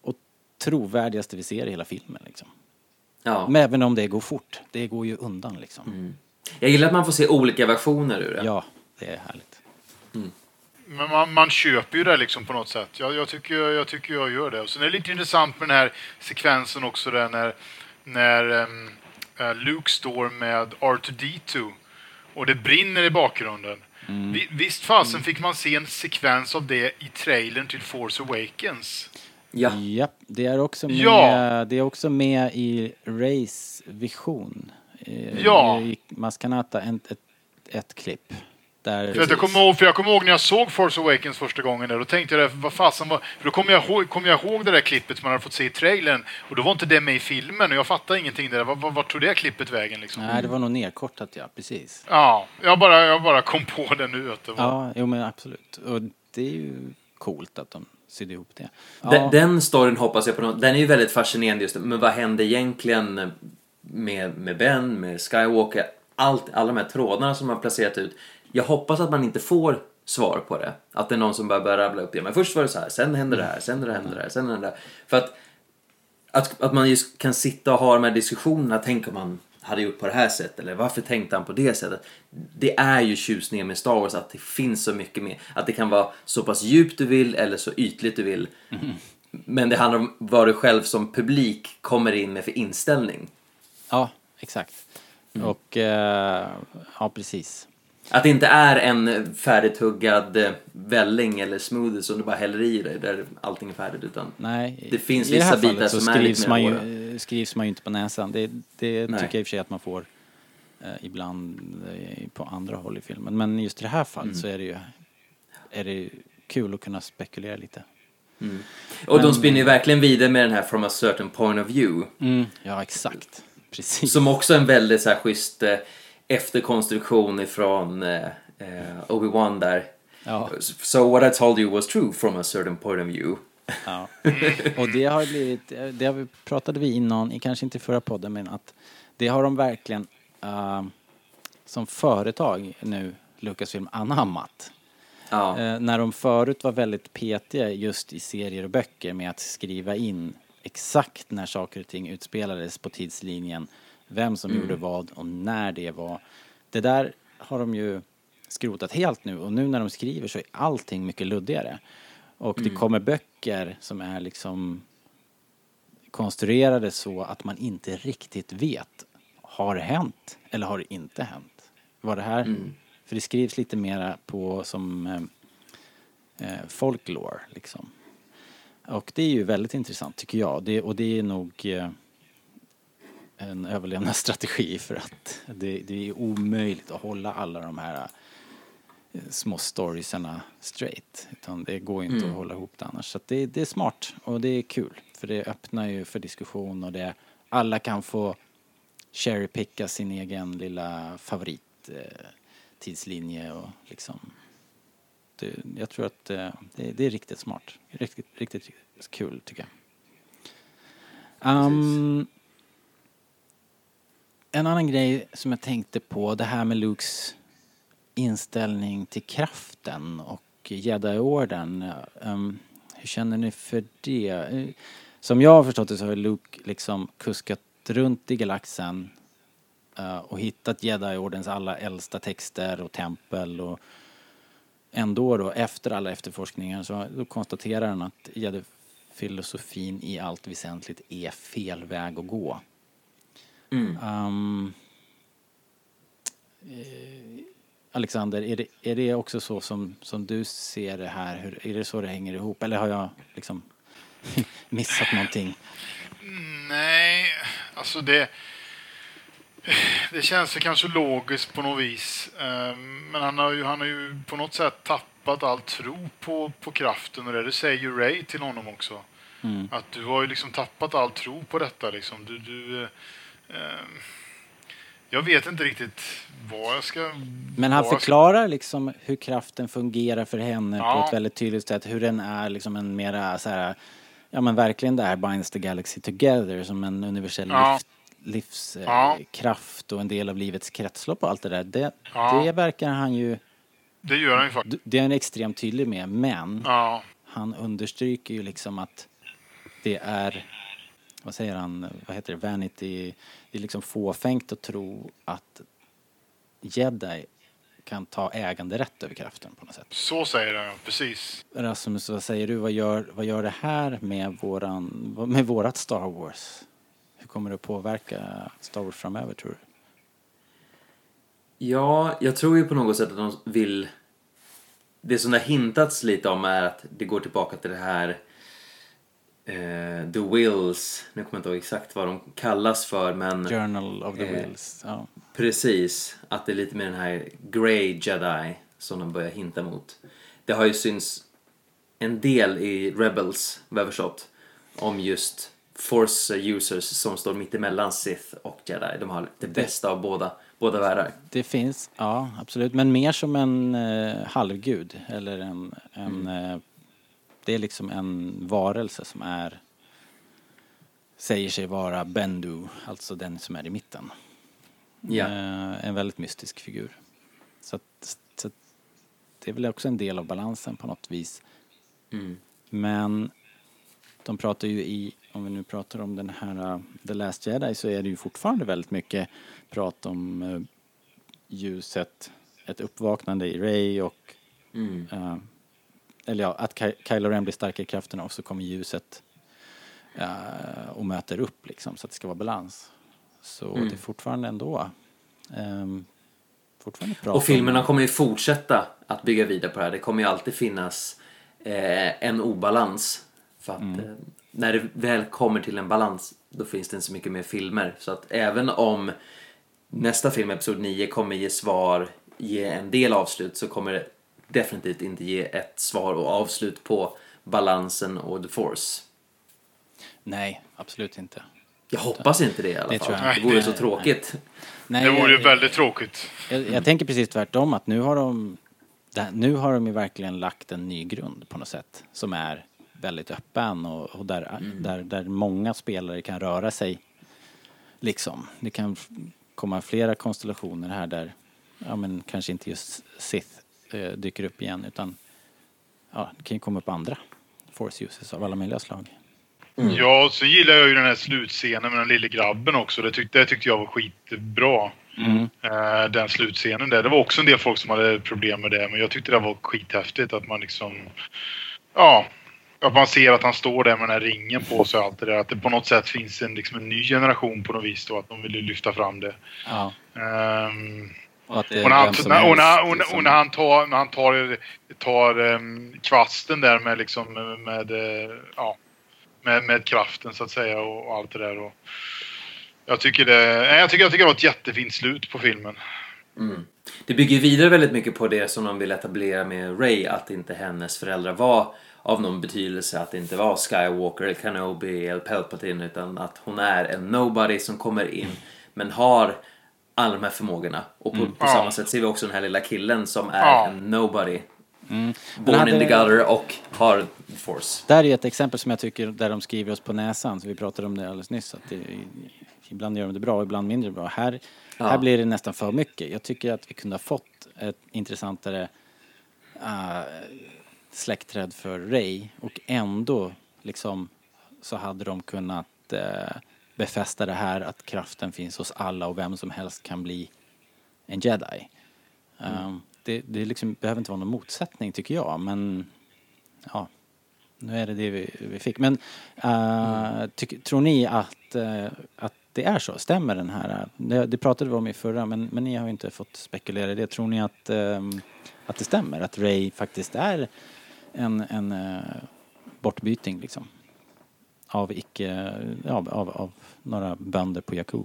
och trovärdigaste vi ser i hela filmen liksom. Ja. Men även om det går fort, det går ju undan liksom. Jag gillar att man får se olika versioner ur det. Ja, det är härligt. Men man, man köper ju det liksom på något sätt. Jag, jag, tycker, jag tycker jag gör det. Och sen är det lite intressant med den här sekvensen också där när, när eh, Luke står med R2D2 och det brinner i bakgrunden. Vi, visst fasen fick man se en sekvens av det i trailern till Force Awakens. Ja. Japp, det är också med, Ja. det är också med i Rays vision. Eh, Ja. I Maskanata, en, ett, ett klipp. Där, För, att jag kommer ihåg, för jag kommer ihåg när jag såg Force Awakens första gången där, då tänkte jag, vad fasen var... För då kommer jag, ihåg, kommer jag ihåg det där klippet som man hade fått se i trailern och då var inte det med i filmen och jag fattade ingenting där. Vart var, vart tog det klippet vägen liksom? Nej, det var nog nedkortat ja, precis. Ja, jag bara, jag bara kom på det nu att det var... Ja, jo men absolut. Och det är ju coolt att de sydde ihop det. Ja, Den, den storyn hoppas jag på något, den är ju väldigt fascinerande just. Men vad hände egentligen med, med Ben, med Skywalker, allt, alla de här trådarna som man har placerat ut. Jag hoppas att man inte får svar på det. Att det är någon som bara börjar rabbla upp det. Men först var det så här, sen händer det här, sen händer det här, sen händer det här. För att, att, att man just kan sitta och ha de här diskussionerna, tänk om man hade gjort på det här sättet eller varför tänkte han på det sättet. Det är ju tjusningen med Star Wars att det finns så mycket mer. Att det kan vara så pass djupt du vill eller så ytligt du vill. Men det handlar om vad du själv som publik kommer in med för inställning. Ja, exakt. Och, eh, ja precis. Att det inte är en färdigtuggad eh, välling eller smoothie som du bara häller i dig där allting är färdigt utan Nej, Det finns i det här vissa bitar fallet så som är lite skrivs man, ju, skrivs man ju inte på näsan. Det, det tycker jag i och för sig att man får eh, ibland eh, på andra håll i filmen. Men just i det här fallet Mm. så är det ju är det kul att kunna spekulera lite. Och de spinner ju verkligen vidare med den här from a certain point of view. Ja, exakt. Precis. Som också är en väldigt så här schysst eh, efterkonstruktion ifrån eh, eh, Obi-Wan där. Ja. So what I told you was true from a certain point of view. Ja. Och det har blivit, det har vi, pratade vi innan, i kanske inte i förra podden, men att det har de verkligen eh, som företag nu, Lucasfilm, anammat. Ja. Eh, när de förut var väldigt petiga just i serier och böcker med att skriva in exakt när saker och ting utspelades på tidslinjen, vem som gjorde vad och när det var. Det där har de ju skrotat helt nu och nu när de skriver så är allting mycket luddigare. Och det kommer böcker som är liksom konstruerade så att man inte riktigt vet. Har det hänt eller har det inte hänt? Var det här? För det skrivs lite mera på som eh, eh, folklore liksom. Och det är ju väldigt intressant tycker jag. Det, och det är nog eh, en överlevnadsstrategi för att det, det är omöjligt att hålla alla de här eh, små storiesarna straight. Utan det går inte att hålla ihop det annars. Så det, det är smart och det är kul. För det öppnar ju för diskussion och det, alla kan få cherrypicka sin egen lilla favorit eh, tidslinje och liksom det, jag tror att eh, det, det är riktigt smart. Riktigt, riktigt, riktigt kul tycker jag. Um, en annan grej som jag tänkte på, det här med Lukes inställning till kraften och Jedi-orden. Um, ehm, hur känner ni för det? Eh, som jag har förstått det så har Luke liksom kuskat runt i galaxen uh, och hittat Jedi-ordens alla äldsta texter och tempel och ändå då efter alla efterforskningar så då konstaterar han att Jedi-filosofin i allt väsentligt är fel väg att gå. Um, eh, Alexander, är det, är det också så som, som du ser det här? Hur, är det så det hänger ihop? Eller har jag liksom missat någonting? Nej, alltså det... Det känns ju kanske logiskt på något vis. ehm, Men han har ju, han har ju på något sätt tappat all tro på, på kraften och det. Det säger ju Ray till honom också. Att du har ju liksom tappat all tro på detta liksom. Du, du, eh, jag vet inte riktigt vad jag ska... Men han förklarar liksom hur kraften fungerar för henne på Ja. ett väldigt tydligt sätt. Hur den är liksom en mera så här, ja men verkligen det här binds the galaxy together som en universell Ja. livs, livskraft Ja. och en del av livets kretslopp och allt det där. Det, det verkar han ju, Det gör han ju faktiskt. det är han extremt tydlig med, men han understryker ju liksom att det är, vad säger han, vad heter det, vanity, det är liksom fåfängt att tro att jedi kan ta äganderätt över kraften på något sätt. så säger han, precis. Rasmus, vad säger du, vad gör, vad gör det här med våran, med vårat Star Wars? Hur kommer det att påverka Star Wars framöver tror du? Ja, jag tror ju på något sätt att de vill... Det som det har hintats lite om är att det går tillbaka till det här... Eh, the Wills, nu kommer jag inte ihåg exakt vad de kallas för men... Journal of the Eh, Wills, ja. Precis, att det är lite mer den här Grey Jedi som de börjar hinta mot. Det har ju syns en del i Rebels, vad jag förstått, om just Force users som står mitt emellan Sith och Jedi. De har det bästa av båda, båda världar. Det finns, ja absolut, men mer som en eh, halvgud eller en, en eh, det är liksom en varelse som är säger sig vara Bendu, alltså den som är i mitten. Ja. Eh, en väldigt mystisk figur. Så, att, så att det är väl också en del av balansen på något vis. Mm. Men de pratar ju i om vi nu pratar om den här uh, The Last Jedi så är det ju fortfarande väldigt mycket prat om uh, ljuset, ett uppvaknande i Ray och Mm. uh, eller ja, att Ky- Kylo Ren blir starkare i krafterna och så kommer ljuset uh, och möter upp liksom så att det ska vara balans. Så Mm. det är fortfarande ändå um, fortfarande prat Och filmerna kommer ju fortsätta att bygga vidare på det här. Det kommer ju alltid finnas eh, en obalans. För att eh, när det väl kommer till en balans då finns det inte så mycket mer filmer. Så att även om nästa film, Episod 9, kommer ge svar, ge en del avslut så kommer det definitivt inte ge ett svar och avslut på balansen och the force. Nej, absolut inte. Jag hoppas inte det i alla Det fall. tror jag Det vore så Nej, tråkigt. Nej, Det vore ju väldigt tråkigt. Jag, jag tänker precis tvärtom att nu har de nu har de ju verkligen lagt en ny grund på något sätt som är väldigt öppen och, och där, där, där många spelare kan röra sig liksom. Det kan komma flera konstellationer här där ja men kanske inte just Sith eh, dyker upp igen utan ja, det kan ju komma upp andra force uses av alla möjliga slag. Ja, så gillar jag ju den här slutscenen med den lille grabben också. Det tyckte, det tyckte jag var skitbra. Eh, den slutscenen där. Det var också en del folk som hade problem med det, men jag tyckte det var skithäftigt att man liksom... Ja, att man ser att han står där med den här ringen på sig och allt det där. Att det på något sätt finns en, liksom en ny generation på något vis då, att de ville lyfta fram det. Ja, Ehm, och när han, när, och när, och när, och när han tar, när han tar, tar ehm, kvasten där med liksom med, med, eh, ja, med, med kraften så att säga och, och allt det där. Och jag, tycker det, jag, tycker, jag tycker det var ett jättefint slut på filmen. Mm. Det bygger vidare väldigt mycket på det som de vill etablera med Ray att inte hennes föräldrar var av någon betydelse, att det inte var Skywalker, eller Kenobi eller Palpatine utan att hon är en nobody som kommer in men har alla de här förmågorna. Och på, på Ja. samma sätt ser vi också den här lilla killen som är Ja. en nobody. Men Born hade- in the gutter och har force. Där är ett exempel som jag tycker där de skriver oss på näsan, så vi pratade om det alldeles nyss, att det, ibland gör de det bra och ibland mindre bra. Här, Ja. här blir det nästan för mycket. Jag tycker att vi kunde ha fått ett intressantare uh, släktträd för Ray och ändå liksom så hade de kunnat eh, befästa det här att kraften finns hos alla och vem som helst kan bli en jedi. Um, det det liksom, behöver inte vara någon motsättning tycker jag, men ja, nu är det det vi, vi fick. Men uh, tyck, tror ni att, eh, att det är så? Stämmer den här? Det, det pratade vi om i förra, men, men ni har ju inte fått spekulera i det. Tror ni att, ehm, att det stämmer? Att Ray faktiskt är en, en uh, bortbyting liksom? Av icke, av, av, av några bönder på Jakku?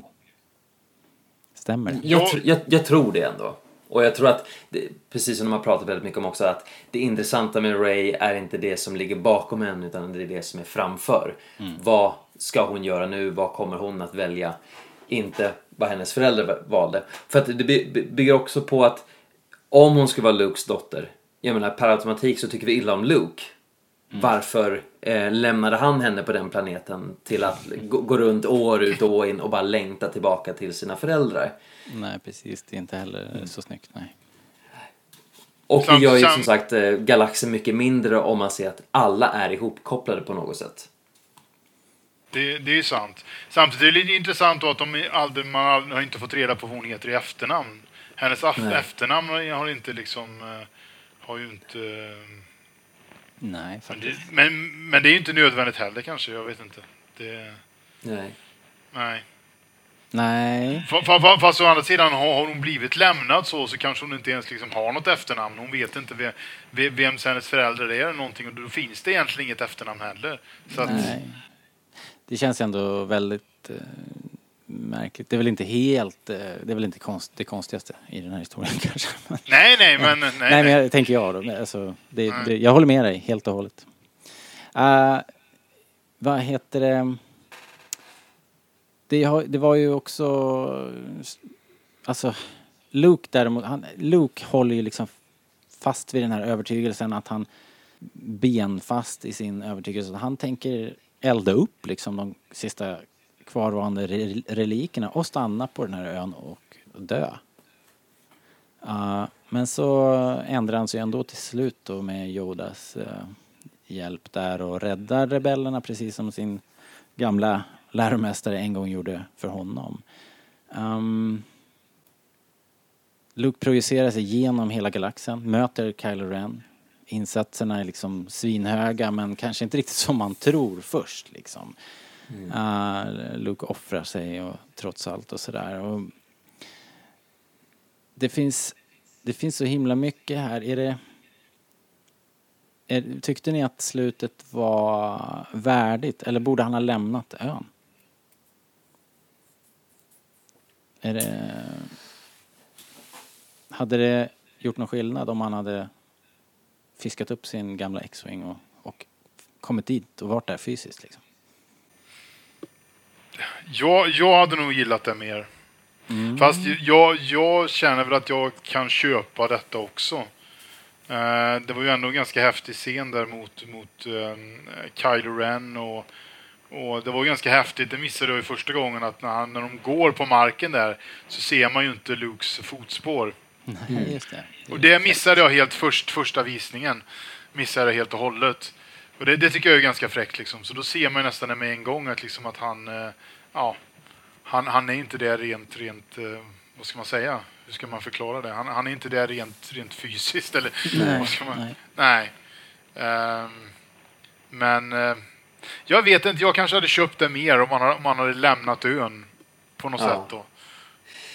Stämmer det? Jag, tr- jag, jag tror det ändå. Och jag tror att, det, precis som de har pratat väldigt mycket om också, att det intressanta med Ray är inte det som ligger bakom henne utan det är det som är framför. Vad ska hon göra nu? Vad kommer hon att välja? Inte vad hennes föräldrar valde. För att det by- by- bygger också på att om hon skulle vara Lukes dotter, jag menar per automatik så tycker vi illa om Luke. Varför eh, lämnade han henne på den planeten till att gå, gå runt år ut och år in och bara längta tillbaka till sina föräldrar? Nej, precis. Det är inte heller så snyggt. Nej. Och det gör ju som sagt eh, galaxen mycket mindre om man ser att alla är ihopkopplade på något sätt. Det, det är sant. Samtidigt är det lite intressant då att de aldrig, man aldrig, har inte fått reda på vad hon heter i efternamn. Hennes Nej. efternamn har inte liksom... eh, Har ju inte... Nej, Men faktiskt. det, men, men det är ju inte nödvändigt heller kanske, jag vet inte. Det, Nej. nej. Nej. Fa- fa- fa- Fast å andra sidan har har hon blivit lämnad så, så kanske hon inte ens liksom har något efternamn. Hon vet inte vem, vem hennes föräldrar är eller någonting och då finns det egentligen inget efternamn heller. Så att, Nej. Det känns ändå väldigt eh, märkligt. Det är väl inte helt, eh, det är väl inte konst, det konstigaste i den här historien kanske. Men, nej, nej, men... Nej, nej, men nej. jag tänker jag då. Men Alltså, det, det, jag håller med dig helt och hållet. Uh, vad heter det? Det, det var ju också, alltså Luke däremot, han, Luke håller ju liksom fast vid den här övertygelsen att han benfast i sin övertygelse. Han tänker elda upp liksom de sista kvarvarande relikerna och stanna på den här ön och dö. Uh, men så ändrar han sig ändå till slut då med Yodas uh, eh, hjälp där och räddar rebellerna precis som sin gamla läromästare en gång gjorde för honom. Um, Luke projicerar sig genom hela galaxen, möter Kylo Ren. Insatserna är liksom svinhöga men kanske inte riktigt som man tror först liksom. Uh, Luke offrar sig och trots allt och sådär. Och det finns, det finns så himla mycket här. Är det... Är, tyckte ni att slutet var värdigt eller borde han ha lämnat ön? Är det... Hade det gjort någon skillnad om han hade fiskat upp sin gamla X-Wing och, och kommit dit och varit där fysiskt liksom? Jag, jag hade nog gillat det mer. Fast jag, jag känner väl att jag kan köpa detta också. Eh, det var ju ändå en ganska häftig scen där mot, mot eh, Kylo Ren och, och det var ganska häftigt. Det missade jag ju första gången att när, han, när de går på marken där så ser man ju inte Lukes fotspår. Nej, just det. Och det missade jag helt först, första visningen. Missade jag helt och hållet. Och det, det tycker jag är ganska fräckt liksom. Så då ser man nästan med en gång att, liksom att han, eh, ja, han, han är inte det rent, rent, eh, vad ska man säga? Hur ska man förklara det? Han, han är inte det rent, rent fysiskt eller Nej, vad ska man, nej. nej. Ehm, men eh, jag vet inte, jag kanske hade köpt det mer om man, hade- om man hade lämnat ön på något Ja. sätt då.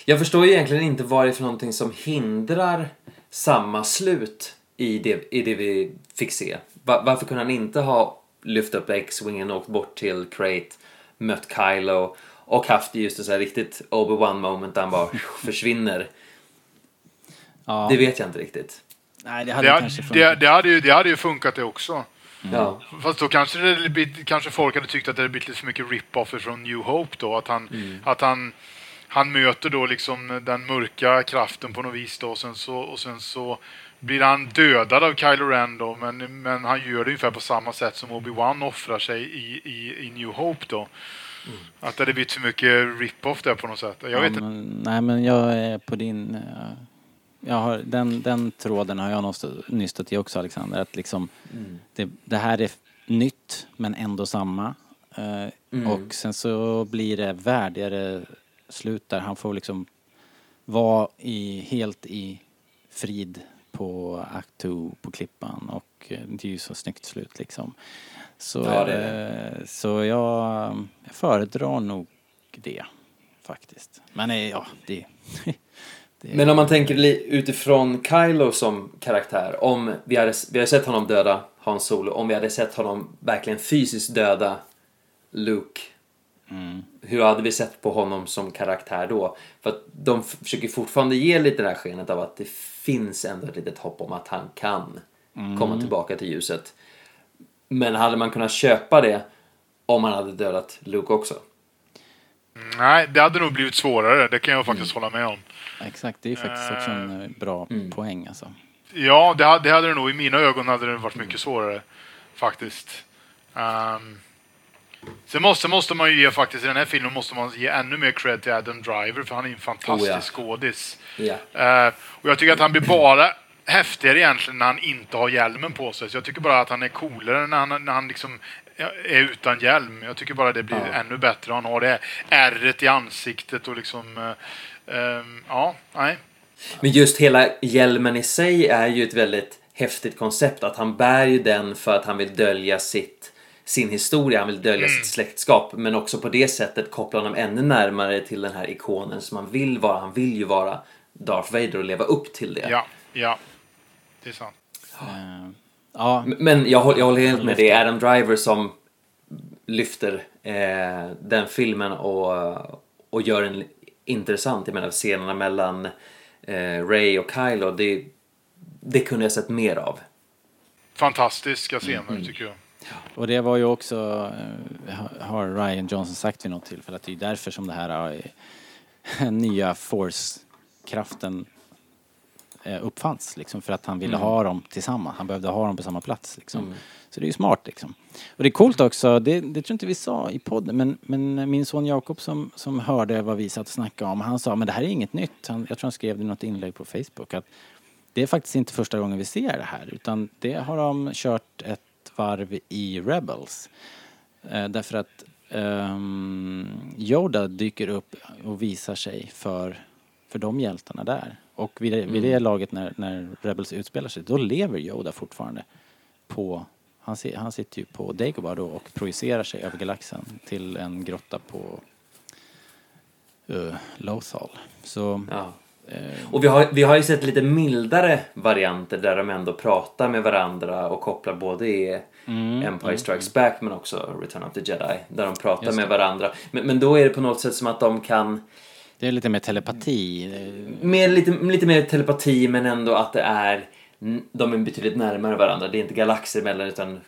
Jag förstår ju egentligen inte vad det är för någonting som hindrar samma slut i det, i det vi fick se. Va- varför kunde han inte ha lyft upp X-Wingen och åkt bort till Crate, mött Kylo och haft just ett så här riktigt Obi-Wan moment där han bara försvinner. Ja, Det vet jag inte riktigt. nej, det hade Det, kanske det, funkat. det, hade ju, det hade ju funkat det också. Ja. Fast då kanske, det kanske folk hade tyckt att det hade blivit lite för mycket rip-off från New Hope då. Att han, att han, han möter då liksom den mörka kraften på något vis då. Och sen så, och sen så blir han dödad av Kylo Ren då. Men, men han gör det ungefär på samma sätt som Obi-Wan offrar sig i, i, i New Hope då. Att det blivit för mycket rip-off där på något sätt. Jag Ja, vet inte. men, nej, men jag är på din... eh, Jag har, den, den tråden har jag nystat i också, Alexander. Att liksom, det, det här är nytt, men ändå samma. Eh, Och sen så blir det värdigare slut där han får liksom vara i, helt i frid på Act 2 på Klippan och eh, det är ju så snyggt slut liksom. Så, Ja, det är eh, så jag, jag föredrar nog det faktiskt. Men eh, ja, det... det Men om man tänker utifrån Kylo som karaktär. Om vi hade, vi hade sett honom döda Han Solo. Om vi hade sett honom verkligen fysiskt döda Luke. Hur hade vi sett på honom som karaktär då? För att de försöker fortfarande ge lite det här skenet av att det finns ändå ett litet hopp om att han kan komma tillbaka till ljuset. Men hade man kunnat köpa det om han hade dödat Luke också? Nej, det hade nog blivit svårare. Det kan jag faktiskt hålla med om. Exakt, det är ju faktiskt också en eh, bra poäng alltså. Ja, det hade, det hade det nog. I mina ögon hade det varit mycket svårare. Faktiskt. Um, sen måste, måste man ju ge faktiskt, i den här filmen måste man ge ännu mer cred till Adam Driver för han är en fantastisk Oh, ja. skådis. Ja. Eh, och jag tycker att han blir bara häftigare egentligen när han inte har hjälmen på sig. Så jag tycker bara att han är coolare när han, när han liksom är utan hjälm. Jag tycker bara det blir Ja. ännu bättre. Han har det ärret i ansiktet och liksom... eh, ehm, ja, nej. Men just hela hjälmen i sig är ju ett väldigt häftigt koncept. Att han bär ju den för att han vill dölja sitt, sin historia, han vill dölja sitt släktskap. Men också på det sättet koppla honom ännu närmare till den här ikonen som han vill vara. Han vill ju vara Darth Vader och leva upp till det. Ja, ja. Det är sant. Eh, ja, M- Men jag, håller- jag håller helt med. Det är Adam Driver som lyfter eh, den filmen och, och gör den intressant. Jag menar scenerna mellan eh, Ray och Kylo, det, det kunde jag sett mer av. Fantastiska scener tycker jag. Och det var ju också, eh, har- Ryan Johnson sagt vid något tillfälle, att det är därför som det här eh, nya Force-kraften eh, uppfanns. Liksom, för att han ville ha dem tillsammans. Han behövde ha dem på samma plats. Liksom. Så det är ju smart liksom. Och det är coolt också, det, det tror inte vi sa i podden, men, men min son Jakob som, som hörde vad vi satt och snackade om, han sa men det här är inget nytt. Han, jag tror han skrev det i något inlägg på Facebook att det är faktiskt inte första gången vi ser det här utan det har de kört ett varv i Rebels. Eh, därför att ehm, Yoda dyker upp och visar sig för, för de hjältarna där. Och vid det, vid det laget när, när Rebels utspelar sig, då lever Yoda fortfarande på han, han sitter ju på Dagobah då och projicerar sig över galaxen till en grotta på uh, Lothal. Så Ja. eh, Och vi har, vi har ju sett lite mildare varianter där de ändå pratar med varandra och kopplar både i Mm, Empire Strikes Back men också Return of the Jedi. Där de pratar med varandra. Men, men då är det på något sätt som att de kan det är lite mer telepati. med lite, lite mer telepati men ändå att det är de är betydligt närmare varandra. Det är inte galaxer emellan utan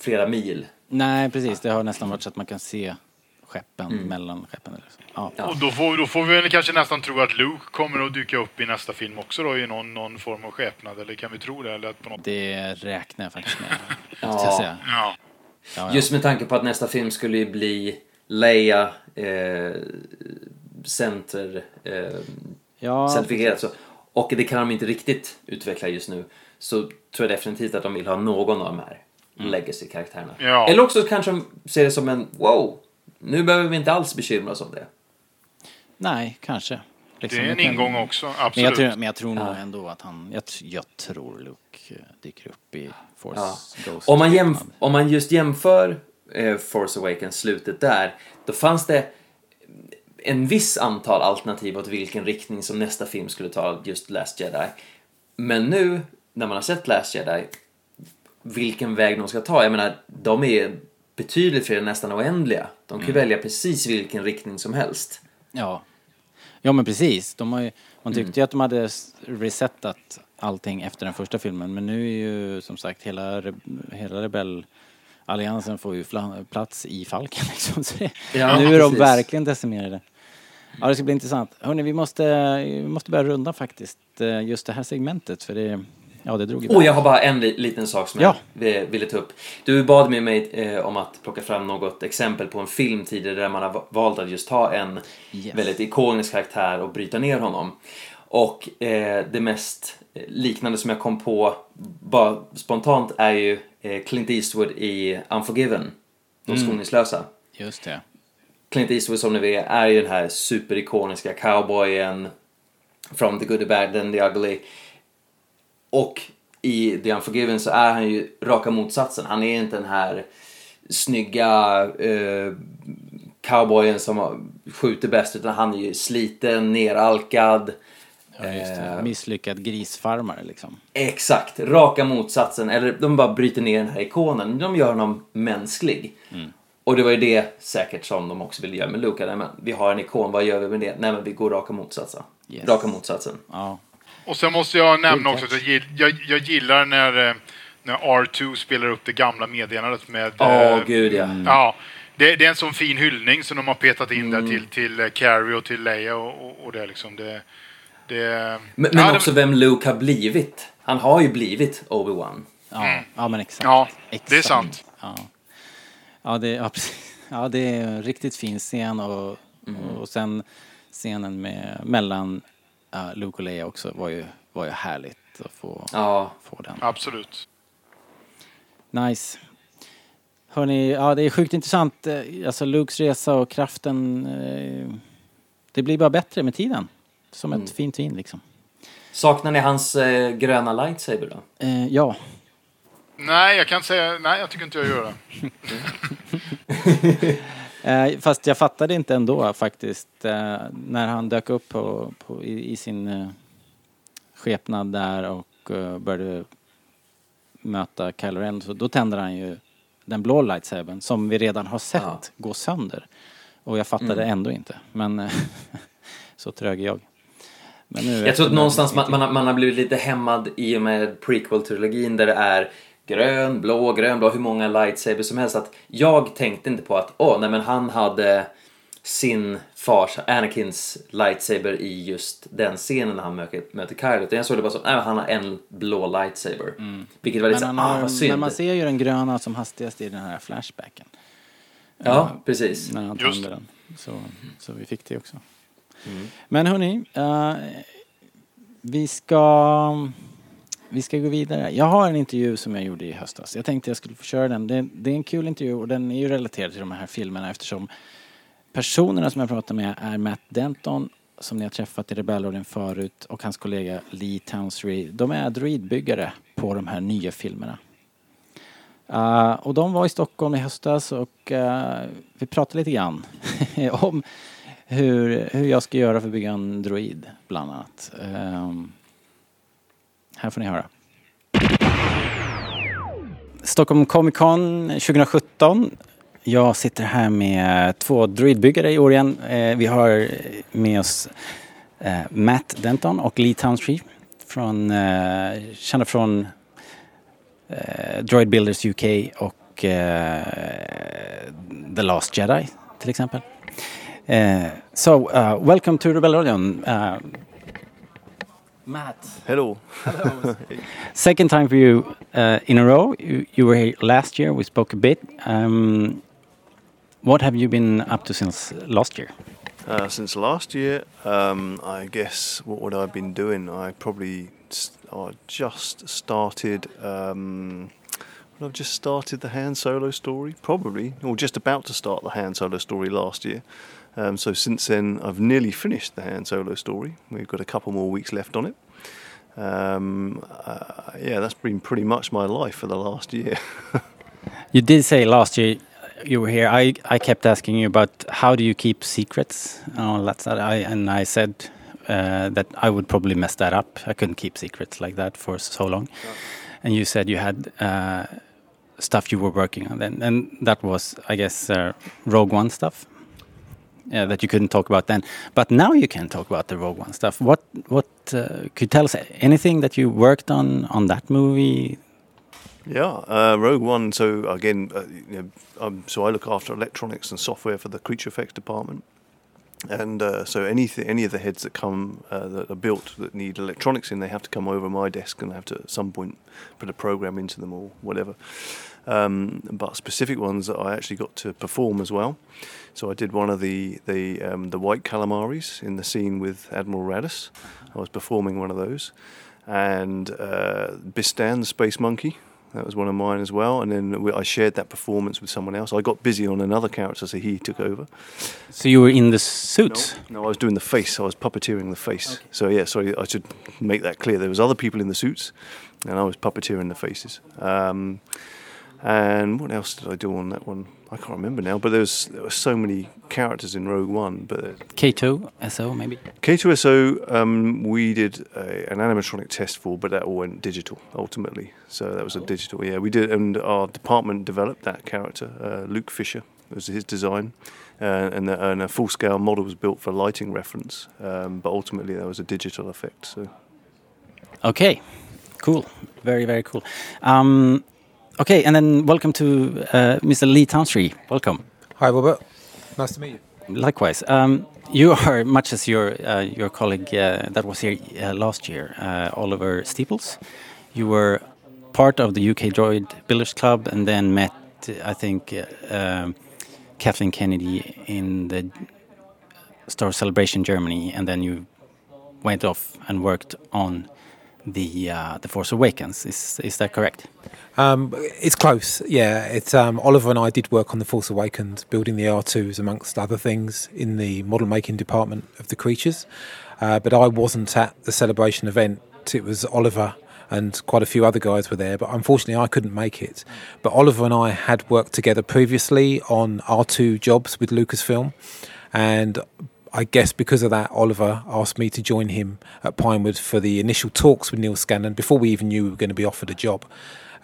flera mil. Nej, precis. Det har nästan varit så att man kan se skeppen mellan skeppen. Eller så. Ja. Ja. Och då får, då får vi kanske nästan tro att Luke kommer att dyka upp i nästa film också då i någon, någon form av skepnad. Eller kan vi tro det? Eller att på något... Det räknar jag faktiskt med. Ja. Ska jag säga. Ja. Ja, ja. Just med tanke på att nästa film skulle ju bli Leia eh, center eh, ja, certifierat så. Och det kan de inte riktigt utveckla just nu. Så tror jag definitivt att de vill ha någon av de här legacy-karaktärerna. Ja. Eller också kanske de ser det som en wow, nu behöver vi inte alls bekymra oss om det. nej, kanske. Det Liksom, är en ingång också, Men jag, absolut. tror, men jag tror nog Ja. ändå att han... Jag, jag tror Luke eh, dyker upp i Force Ja. Ghost. Om man, jämf- om man just jämför eh, Force Awakens, slutet där, då fanns det en viss antal alternativ åt vilken riktning som nästa film skulle ta just Last Jedi. Men nu, när man har sett Last Jedi, vilken väg de ska ta, jag menar, de är betydligt fler, nästan oändliga. De kan ju välja precis vilken riktning som helst. Ja. ja, men precis. De har ju, man Mm. tyckte ju att de hade resetat allting efter den första filmen. Men nu är ju som sagt hela, hela rebellalliansen får ju plats i Falken liksom. Så det, Ja, nu är de precis. verkligen decimerade. Ja, det ska bli intressant. Hörni, vi måste, vi måste börja runda faktiskt eh, just det här segmentet för det, ja det drog ju Och jag har bara en li- liten sak som Ja. jag vi- ville ta upp. Du bad med mig eh, om att plocka fram något exempel på en film tidigare där man har va- valt att just ta en Yes. väldigt ikonisk karaktär och bryta ner honom. Och eh, det mest eh, liknande som jag kom på bara spontant är ju eh, Clint Eastwood i Unforgiven. De skoningslösa. Just det. Clint Eastwood som ni vet är ju den här superikoniska cowboyen from the good, the bad and the ugly. Och i The Unforgiven så är han ju raka motsatsen. Han är inte den här snygga eh, cowboyen som skjuter bäst utan han är ju sliten, neralkad. Ja. Eh, Misslyckad grisfarmare liksom. Exakt, raka motsatsen. Eller de bara bryter ner den här ikonen. De gör honom mänsklig. Och det var ju det säkert som de också ville göra med Luka. Nej, men vi har en ikon, vad gör vi med det? Nej men vi går raka motsatsen. Yes. Raka motsatsen. Ja. Och sen måste jag nämna också att jag, jag, jag gillar när, eh, när R2 spelar upp det gamla meddelandet med... Åh eh, gud ja. Ja, det, det är en sån fin hyllning som de har petat in Mm. där till, till eh, Carrie och till Leia och, och, och det liksom. Det, det, Men, ja, men det- också vem Luke har blivit. Han har ju blivit Obi-Wan. Ja, ja men exakt. Ja, exakt. det är sant. Ja, ja, det, ja, det är en riktigt fin scen och, och sen scenen med, mellan uh, Luke och Leia också var ju, var ju härligt att få, Ja. få den. Absolut. Nice. Hörni, ja det är sjukt intressant. eh, Alltså Lukes resa och kraften. Eh, det blir bara bättre med tiden. Som ett fint vin liksom. Saknar ni hans eh, gröna lightsaber då? Eh, ja, Nej, jag kan säga... Nej, jag tycker inte jag gör det. Eh, fast jag fattade inte ändå faktiskt eh, när han dök upp på, på, i, i sin eh, skepnad där och eh, började möta Kylo Ren. Så då tänder han ju den blå lightsabern som vi redan har sett Ja. gå sönder. Och jag fattade ändå inte. Men eh, så trög är jag. Jag tror att någonstans man, man, har- man har blivit lite hämmad i och med prequel-trilogin där det är grön, blå, grön, blå, hur många lightsabers som helst. Att jag tänkte inte på att åh, nej men han hade sin fars, Anakins lightsaber i just den scenen när han möter, möter Kylo. Utan jag såg det bara som, nej men han har en blå lightsaber. Vilket var lite Men, så, han ah vad men synd. man ser ju den gröna som hastigast i den här flashbacken. Ja, precis. när han Just den. Så, så vi fick det också. Men hörni, eh, vi ska vi ska gå vidare. Jag har en intervju som jag gjorde i höstas. Jag tänkte jag skulle få köra den. Det, det är en kul intervju och den är ju relaterad till de här filmerna eftersom personerna som jag pratar med är Matt Denton som ni har träffat i Rebellradion förut och hans kollega Lee Townsree. De är droidbyggare på de här nya filmerna. Uh, och de var i Stockholm i höstas och uh, vi pratade lite grann om hur, hur jag ska göra för att bygga en droid, bland annat. Um, här får ni höra. Stockholm Comic Con 2017. Jag sitter här med två droidbyggare i år igen. Eh, vi har med oss eh, Matt Denton och Lee Townstree. från, eh, kända från Droid Builders UK och The Last Jedi till exempel. so, uh, welcome to Rebellion. Uh, Matt. Hello. Hello. Second time for you uh, in a row. You, you, were here last year. We spoke a bit. Um, what have you been up to since last year? Uh, since last year, um, I guess what would I have been doing? I probably I just started. Um, I've just started the Han Solo story, probably, or just about to start the Han Solo story last year. Um, so since then, I've nearly finished the Han Solo story. We've got a couple more weeks left on it. Um, uh, yeah, that's been pretty much my life for the last year. you did say last year you were here, I, I kept asking you about how do you keep secrets and all that. I, and I said uh, that I would probably mess that up. I couldn't keep secrets like that for so long. And you said you had uh, stuff you were working on then, and that was, I guess, uh, Rogue One stuff. Yeah, that you couldn't talk about then, but now you can talk about the Rogue One stuff. What what uh, could you tell us anything that you worked on on that movie yeah, uh, Rogue One. So again, uh, you know, um, so I look after electronics and software for the creature effects department, and uh, so any any of the heads that come uh, that are built that need electronics in, they have to come over my desk and I have to at some point put a program into them or whatever. Um, but specific ones that I actually got to perform as well. So I did one of the the um, the white calamaris in the scene with Admiral Radis. I was performing one of those, and uh, Bistan, the space monkey, that was one of mine as well. And then we, I shared that performance with someone else. I got busy on another character, so he took over. So you were in the suits? No, no I was doing the face. I was puppeteering the face. Okay. So yeah, sorry, I should make that clear. There was other people in the suits, and I was puppeteering the faces. Um, and what else did I do on that one? I can't remember now, but there was there were so many characters in Rogue One. But K2SO maybe. K2SO, um, we did a, an animatronic test for, but that all went digital ultimately. So that was a digital. Yeah, we did, and our department developed that character. Uh, Luke Fisher was his design, uh, and, the, and, a full-scale model was built for lighting reference. Um, but ultimately, that was a digital effect. So. Okay, cool, very very cool. Um, Okay, and then welcome to uh, Mr. Lee Towntree. Welcome. Hi, Robert. Nice to meet you. Likewise. Um, you are, much as your uh, your colleague uh, that was here uh, last year, uh, Oliver Steeples, you were part of the UK Droid Builders Club and then met, I think, uh, um, Kathleen Kennedy in the Star Celebration Germany, and then you went off and worked on the uh, the Force Awakens. Is is that correct? Um, it's close. Yeah, it's um, Oliver and I did work on the Force Awakens, building the R2s amongst other things in the model making department of the creatures. Uh, but I wasn't at the celebration event. It was Oliver and quite a few other guys were there, but unfortunately I couldn't make it. But Oliver and I had worked together previously on R2 jobs with Lucasfilm, and I guess because of that, Oliver asked me to join him at Pinewood for the initial talks with Neil Scanlon before we even knew we were going to be offered a job.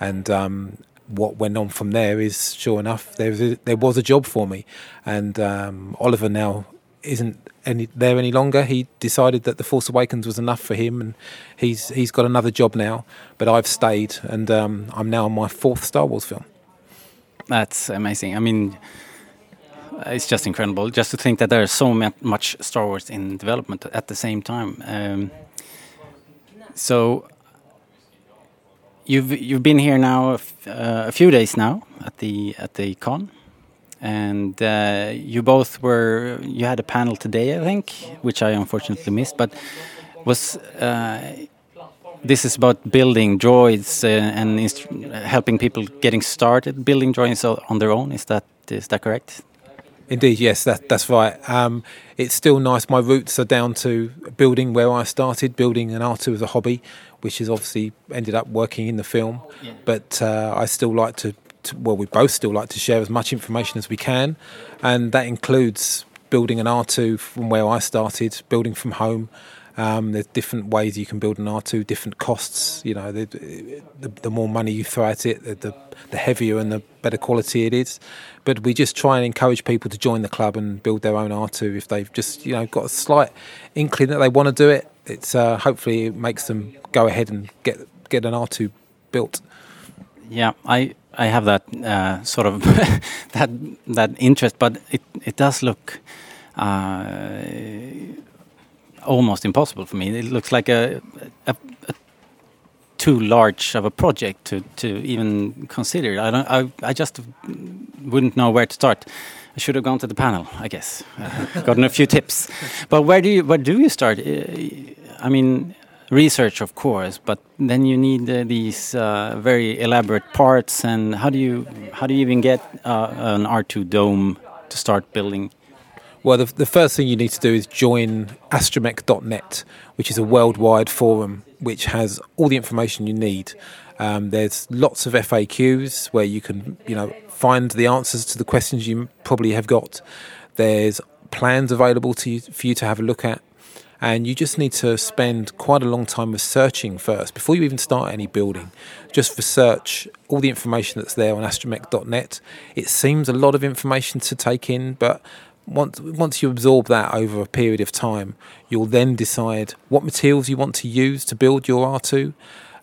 And um, what went on from there is, sure enough, there was a, there was a job for me. And um, Oliver now isn't any there any longer. He decided that the Force Awakens was enough for him, and he's he's got another job now. But I've stayed, and um, I'm now on my fourth Star Wars film. That's amazing. I mean it's just incredible just to think that there is so much Star Wars in development at the same time. Um, so you've you've been here now a, uh, few days now at the at the con, and uh, you both were you had a panel today, I think, which I unfortunately missed. But was uh, this is about building droids uh, and helping people getting started building droids on their own. Is that is that correct? Indeed, yes, that, that's right. Um, it's still nice. My roots are down to building where I started, building an R2 as a hobby, which has obviously ended up working in the film. But uh, I still like to, to, well, we both still like to share as much information as we can, and that includes building an R2 from where I started, building from home. Um, there's different ways you can build an R2, different costs. You know, the, the, the more money you throw at it, the, the, the heavier and the better quality it is. But we just try and encourage people to join the club and build their own R2 if they've just, you know, got a slight inkling that they want to do it. It's uh, hopefully it makes them go ahead and get get an R2 built. Yeah, I I have that uh, sort of that that interest, but it it does look uh, almost impossible for me. It looks like a, a, a too large of a project to to even consider. I don't. I I just wouldn't know where to start. I should have gone to the panel, I guess, uh, gotten a few tips. But where do you where do you start? I mean, research, of course, but then you need uh, these uh, very elaborate parts. And how do you how do you even get uh, an R2 dome to start building? Well, the, the first thing you need to do is join astromech.net, which is a worldwide forum which has all the information you need. Um, there's lots of FAQs where you can, you know, find the answers to the questions you probably have got. There's plans available to you, for you to have a look at, and you just need to spend quite a long time researching first before you even start any building. Just research all the information that's there on astromech.net. It seems a lot of information to take in, but once once you absorb that over a period of time, you'll then decide what materials you want to use to build your R2.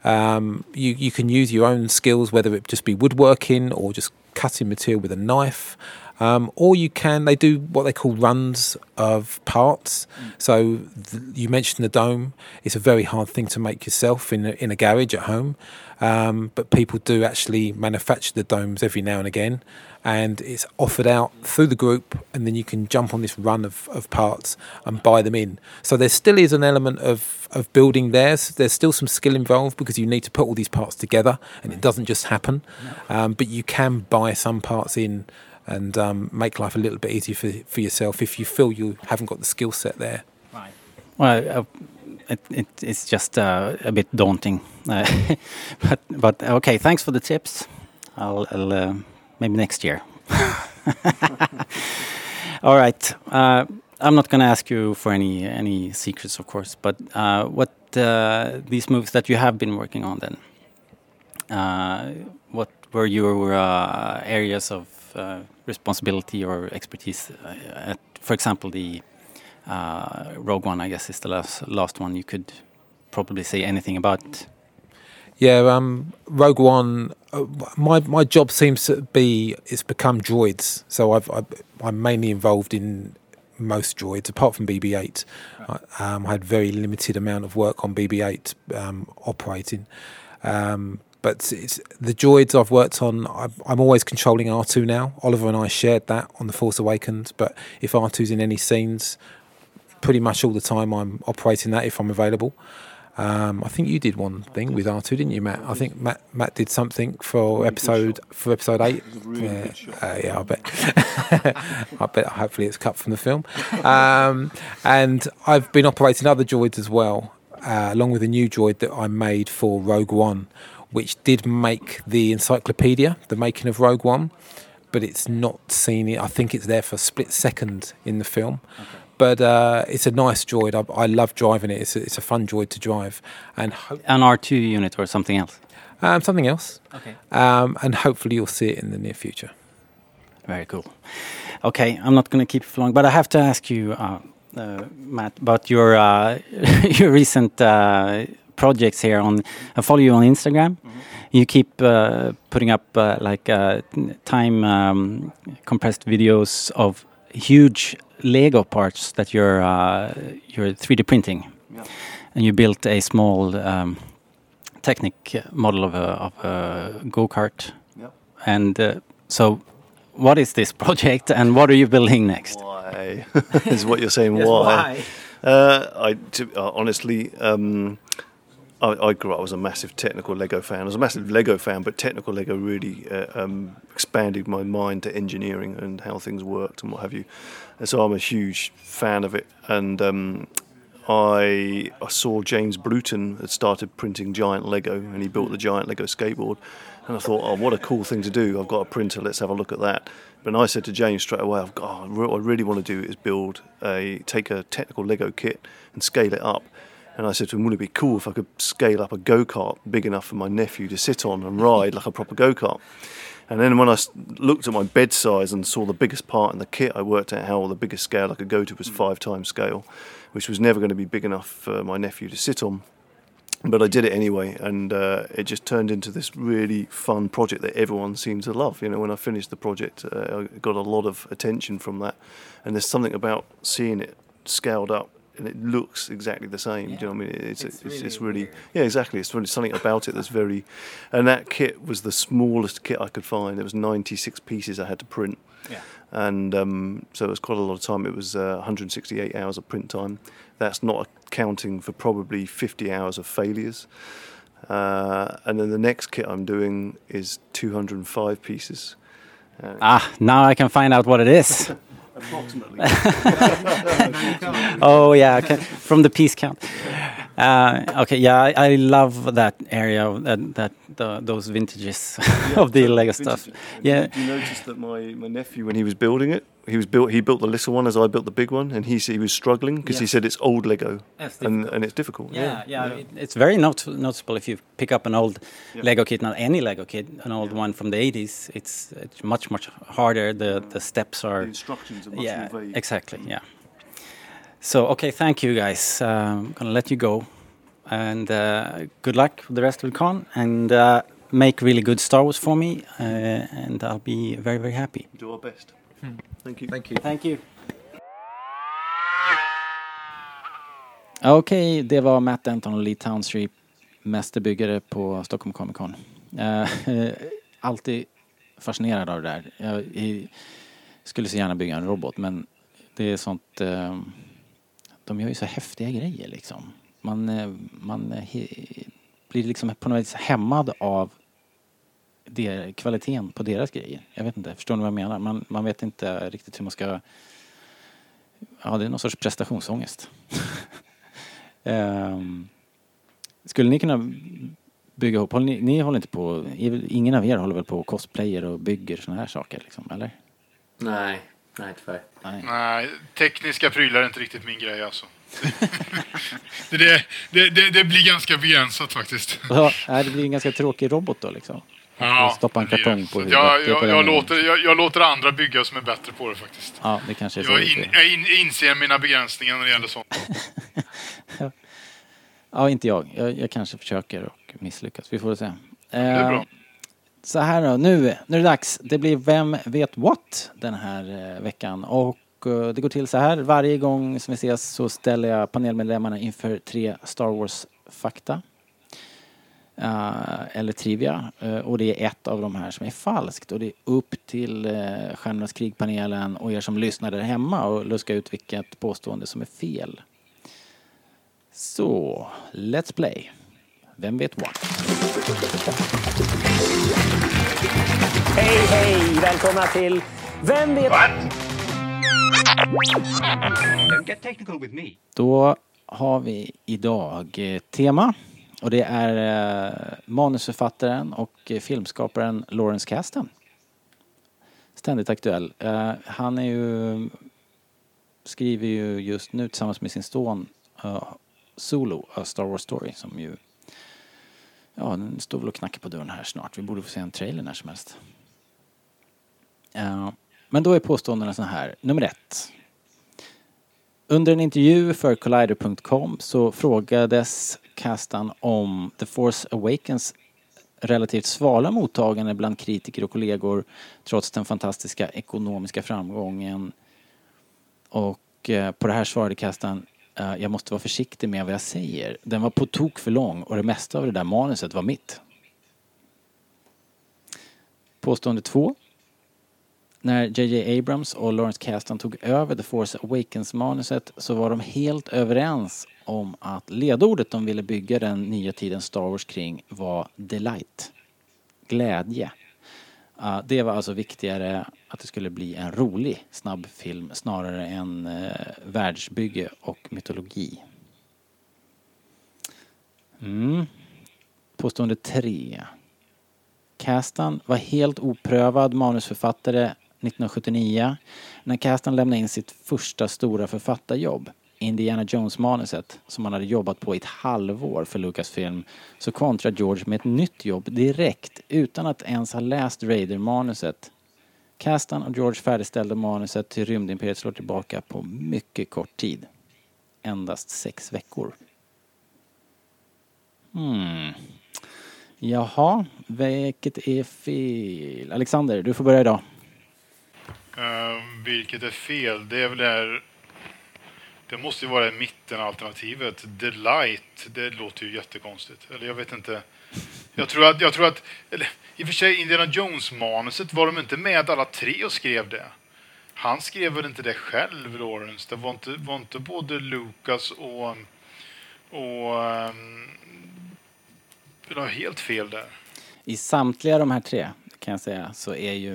Um, you you can use your own skills, whether it just be woodworking or just cutting material with a knife, um, or you can. They do what they call runs of parts. So th- you mentioned the dome. It's a very hard thing to make yourself in a, in a garage at home, um, but people do actually manufacture the domes every now and again, and it's offered out through the group, and then you can jump on this run of, of parts and buy them in. So there still is an element of, of building there. There's still some skill involved because you need to put all these parts together, and it doesn't just happen. Um, but you can buy some parts in and um, make life a little bit easier for, for yourself if you feel you haven't got the skill set there. Right. Well, uh, it, it, it's just uh, a bit daunting. Uh, but but okay, thanks for the tips. I'll, I'll uh, maybe next year. All right. Uh, I'm not going to ask you for any any secrets, of course. But uh, what uh, these movies that you have been working on then? Uh, what were your uh, areas of uh, responsibility or expertise? At, for example, the Rogue One, I guess, is the last last one you could probably say anything about. Yeah, um, Rogue One. Uh, my my job seems to be it's become droids. So I've, I've I'm mainly involved in most droids, apart from BB-8. I, um, I had very limited amount of work on BB-8 um, operating. Um, but it's, the droids I've worked on, I'm, I'm always controlling R2 now. Oliver and I shared that on The Force Awakens. But if R2's in any scenes, pretty much all the time I'm operating that if I'm available. Um, I think you did one thing with R2, didn't you, Matt? I think Matt Matt did something for episode for episode eight. yeah, uh, yeah, I bet. I bet. Hopefully, it's cut from the film. Um, and I've been operating other droids as well, uh, along with a new droid that I made for Rogue One, which did make the encyclopedia, the making of Rogue One, but it's not seen. I think it's there for a split second in the film. But uh, it's a nice droid. I, I love driving it. It's a, it's a fun droid to drive, and ho- An R2 unit or something else. um, something else. Okay. Um, and hopefully you'll see it in the near future. Very cool. Okay, I'm not going to keep it for long, but I have to ask you, uh, uh, Matt, about your uh, your recent uh, projects here. On I follow you on Instagram. You keep uh, putting up uh, like uh, time um, compressed videos of huge Lego parts that you're uh, you're 3D printing, and you built a small um, Technic model of a, of a go kart. Yep. And uh, so, what is this project, and what are you building next? Why is what you're saying? Yes, why? why? Uh, I to, uh, honestly, um, I, I grew up as a massive technical Lego fan. I was a massive Lego fan, but technical Lego really uh, um, expanded my mind to engineering and how things worked and what have you. And so I'm a huge fan of it. And um, I, I saw James Bruton had started printing giant Lego, and he built the giant Lego skateboard. And I thought, oh, what a cool thing to do! I've got a printer. Let's have a look at that. But I said to James straight away, I've got, what I really want to do is build a take a technical Lego kit and scale it up. And I said to him, wouldn't it be cool if I could scale up a go kart big enough for my nephew to sit on and ride like a proper go kart? And then when I looked at my bed size and saw the biggest part in the kit, I worked out how the biggest scale I could go to was five times scale, which was never going to be big enough for my nephew to sit on. But I did it anyway, and uh, it just turned into this really fun project that everyone seemed to love. You know, when I finished the project, uh, I got a lot of attention from that, and there's something about seeing it scaled up and it looks exactly the same. Do you know what I mean? It's it's, it's, really, yeah, exactly. It's really something about it that's very, and that kit was the smallest kit I could find. There was 96 pieces I had to print, Yeah. and um, so it was quite a lot of time. It was uh, 168 hours of print time. That's not accounting for probably 50 hours of failures. Uh, and then the next kit I'm doing is 205 pieces. Ah, now I can find out what it is. Approximately. oh yeah, okay. from the piece count. Uh, okay, yeah, I, I love that area, of that, that the, those vintages of the Lego stuff. Yeah, you notice that my, my nephew, when he was building it, he was built. He built the little one as I built the big one, and he he was struggling because he said it's old Lego, It's and and it's difficult. yeah, yeah. It, it's very not- noticeable if you pick up an old Yeah. Lego kit, not any Lego kit, an old one from the 80s. It's, it's much much harder. The the steps The are instructions are much yeah, more vague. exactly. Yeah. So okay, thank you guys. Um, I'm gonna let you go, and uh, good luck with the rest of the con, and uh, make really good Star Wars for me, uh, and I'll be very very happy. Do our best. Thank you. Thank you. Thank you. Okej, det var Matt Denton och Lee Township, mästerbyggare på Stockholm Comic Con. Eh, alltid fascinerad av det där. Jag skulle så gärna bygga en robot men det är sånt... eh, de gör ju så häftiga grejer liksom. Man, eh, man blir liksom på något vis hämmad av det, kvaliteten på deras grejer. Jag vet inte, förstår ni vad jag menar? Man, man vet inte riktigt hur man ska... Ja, det är någon sorts prestationsångest. Ehm, skulle ni kunna bygga ihop, håller ni, ni håller inte på, ingen av er håller väl på och cosplayer och bygger såna här saker liksom, eller? Nej, nej tyvärr. Nej. Nej, tekniska prylar är inte riktigt min grej alltså. det, det, det, det, blir ganska begränsat faktiskt. Ja, det blir en ganska tråkig robot då liksom. Stoppa en kartong på huvudet. Jag, på jag, jag, låter, jag, jag låter andra bygga som är bättre på det faktiskt. Ja, det kanske. Jag, in, jag in, inser mina begränsningar när det gäller sånt. Ja, inte jag. jag. Kanske försöker och misslyckas. Vi får se. Det är bra. Eh, Så här då, nu, nu är det dags. Det blir Vem vet what den här eh, veckan. Och eh, det går till så här. Varje gång som vi ses så ställer jag panelmedlemmarna inför tre Star Wars-fakta. Eh, eller trivia. Eh, och det är ett av de här som är falskt. Och det är upp till uh, Stjärnornas krig-panelen och er som lyssnar där hemma och luska ut vilket påstående som är fel. Så, let's play. Vem vet what? Hej, hej! Välkomna till Vem vet... Don't get technical with me. Då har vi idag tema och det är eh, manusförfattaren och eh, filmskaparen Lawrence Kasten. Ständigt aktuell. Eh, han är ju, skriver ju just nu tillsammans med sin son Solo, A Star Wars Story som ju Ja, den står väl och knackar på dörren här snart. Vi borde få se en trailer när som helst. Uh, men då är påståendena så här. Nummer ett. Under en intervju för Collider.com så frågades Kastan om The Force Awakens relativt svala mottagande bland kritiker och kollegor trots den fantastiska ekonomiska framgången. Och eh, på det här svarade Kastan eh, jag måste vara försiktig med vad jag säger. Den var på tok för lång och det mesta av det där manuset var mitt. Påstående två. när JJ Abrams och Lawrence Kasdan tog över The Force Awakens-manuset så var de helt överens om att ledordet de ville bygga den nya tidens Star Wars kring var delight. Glädje. Uh, det var alltså viktigare att det skulle bli en rolig snabb film snarare än uh, världsbygge och mytologi. Mm. Påstående tre. Kastan var helt oprövad manusförfattare 1979 när Kastan lämnade in sitt första stora författarjobb. Indiana Jones-manuset som han hade jobbat på i ett halvår för Lucasfilm så kontrar George med ett nytt jobb direkt utan att ens ha läst Raider-manuset. Kastan och George färdigställde manuset till Rymdimperiet slår tillbaka på mycket kort tid. Endast sex veckor. Hmm. Jaha, vilket är fel? Alexander, du får börja idag. Uh, vilket är fel? Det är väl det här... Det måste ju vara mittenalternativet. Delight, det låter ju jättekonstigt. Eller jag vet inte. Jag tror att... Jag tror att eller, I och för sig, Indiana Jones-manuset, var de inte med alla tre och skrev det? Han skrev väl inte det själv, Lawrence? Det var inte, var inte både Lucas och... och um, jag har helt fel där. I samtliga de här tre, kan jag säga, så är ju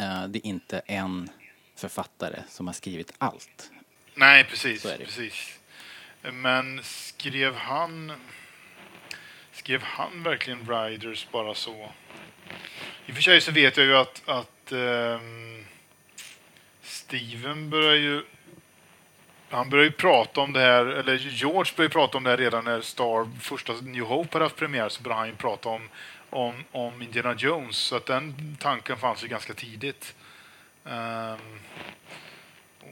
uh, det inte en författare som har skrivit allt. Nej, precis. precis. Men skrev han... Skrev han verkligen Riders bara så? I och för sig så vet jag ju att, att um, Steven börjar ju han började ju prata om det här, eller George började prata om det här redan när Star, första New Hope hade haft premiär, så började han ju prata om, om, om Indiana Jones. Så att den tanken fanns ju ganska tidigt. Um,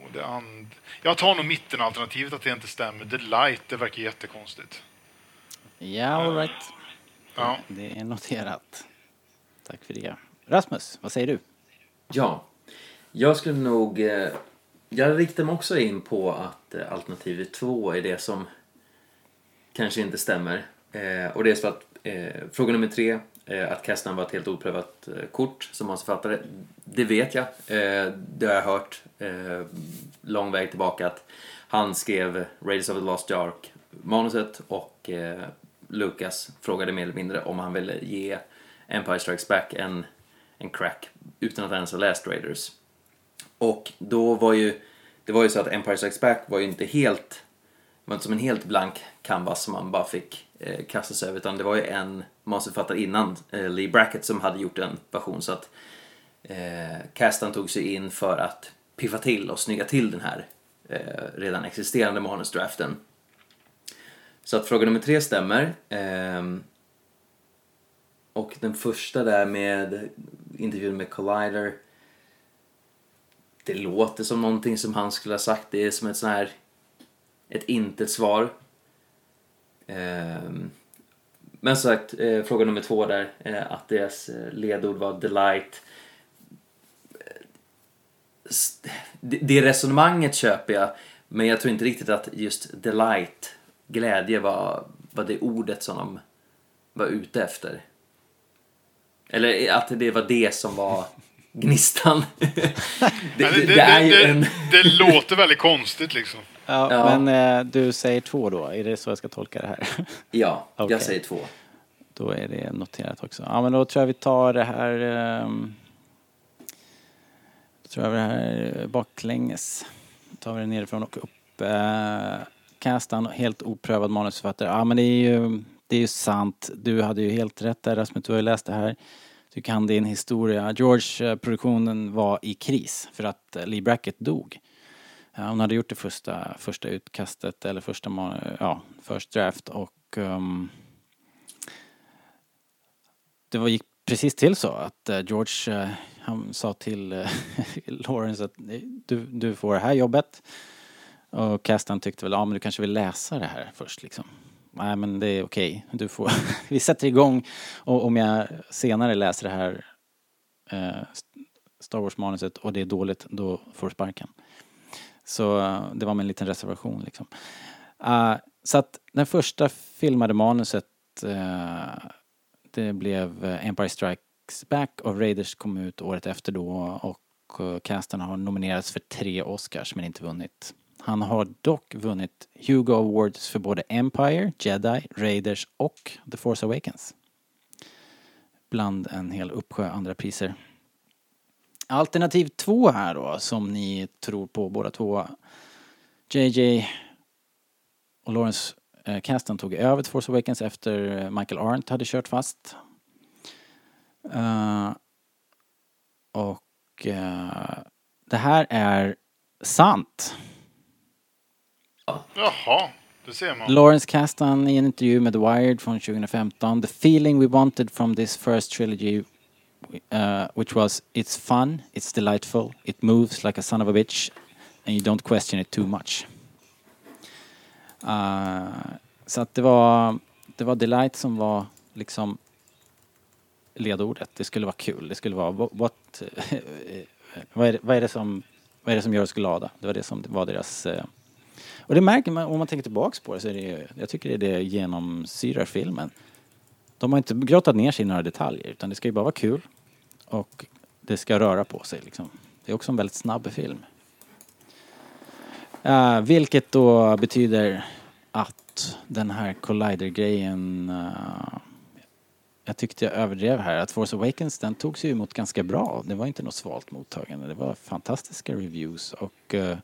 och det and... Jag tar nog mittenalternativet att det inte stämmer. The Light, det verkar jättekonstigt. Ja, all right. Ja. Det är noterat. Tack för det. Rasmus, vad säger du? Ja, jag skulle nog eh, jag riktar mig också in på att eh, alternativ 2 är det som kanske inte stämmer. Eh, och det är så att eh, Eh, fråga nummer tre, eh, att Kastner var ett helt oprövat eh, kort som manusförfattare. Det vet jag. Eh, det har jag hört eh, lång väg tillbaka att han skrev Raiders of the Lost Ark manuset och eh, Lucas frågade mer eller mindre om han ville ge Empire Strikes Back en, en crack utan att ens ha läst Raiders. Och då var ju, det var ju så att Empire Strikes Back var ju inte helt, det var inte som en helt blank canvas som man bara fick eh, kasta sig över utan det var ju en manusförfattare innan, eh, Lee Brackett, som hade gjort en version så att eh, Castan tog sig in för att piffa till och snygga till den här eh, redan existerande manusdraften. Så att fråga nummer tre stämmer. Eh, och den första där med intervjun med Collider det låter som någonting som han skulle ha sagt. Det är som ett sån här... Ett intet svar. Ehm, men som sagt, eh, fråga nummer två där, eh, att deras eh, ledord var delight. Det resonemanget köper jag, men jag tror inte riktigt att just delight, glädje, var, var det ordet som de var ute efter. Eller att det var det som var gnistan. det, det, det, är ju en... det låter väldigt konstigt liksom. Ja, ja. men eh, du säger två då, är det så jag ska tolka det här? ja, okay. jag säger två. Då är det noterat också. Ja, men då tror jag vi tar det här... Eh, då tror jag det här baklänges. Då tar vi det nerifrån och upp. Eh, Kastan, helt oprövad manusförfattare. Ja, men det är ju, det är ju sant. Du hade ju helt rätt där Rasmus, du har ju läst det här. Du kan din historia. George-produktionen var i kris för att eh, Lee Brackett dog. Hon hade gjort det första, första utkastet, eller första, ja, first draft och um, det var, gick precis till så att uh, George, uh, han sa till uh, Lawrence att du, du får det här jobbet. Och Castan tyckte väl, ja men du kanske vill läsa det här först liksom nej men det är okej, du får, vi sätter igång och om jag senare läser det här eh, Star Wars-manuset och det är dåligt, då får du sparken. Så eh, det var med en liten reservation liksom. Uh, så att den första filmade manuset uh, det blev Empire Strikes Back och Raiders kom ut året efter då och eh, casten har nominerats för tre Oscars men inte vunnit. Han har dock vunnit Hugo Awards för både Empire, Jedi, Raiders och The Force Awakens. Bland en hel uppsjö andra priser. Alternativ två här då, som ni tror på båda två. JJ och Lawrence eh, Kasdan tog över The Force Awakens efter Michael Arndt hade kört fast. Uh, och uh, det här är sant. Jaha, det ser man. Lawrence Kasdan i en intervju med The Wired från 2015. The feeling we wanted from this first trilogy uh, which was it's fun, it's delightful, it moves like a son of a bitch and you don't question it too much. Uh, så att det var, det var delight som var liksom ledordet. Det skulle vara kul. Det skulle vara what, eh, vad, är det, vad, är det som, vad är det som gör oss glada? Det var det som var deras uh, och det märker man om man tänker tillbaks på det så är det jag tycker det är det genomsyrar filmen. De har inte grottat ner sig i några detaljer utan det ska ju bara vara kul och det ska röra på sig liksom. Det är också en väldigt snabb film. Uh, vilket då betyder att den här Collider-grejen uh, jag tyckte jag överdrev här. Att Force Awakens den togs ju emot ganska bra. Det var inte något svalt mottagande. Det var fantastiska reviews och uh,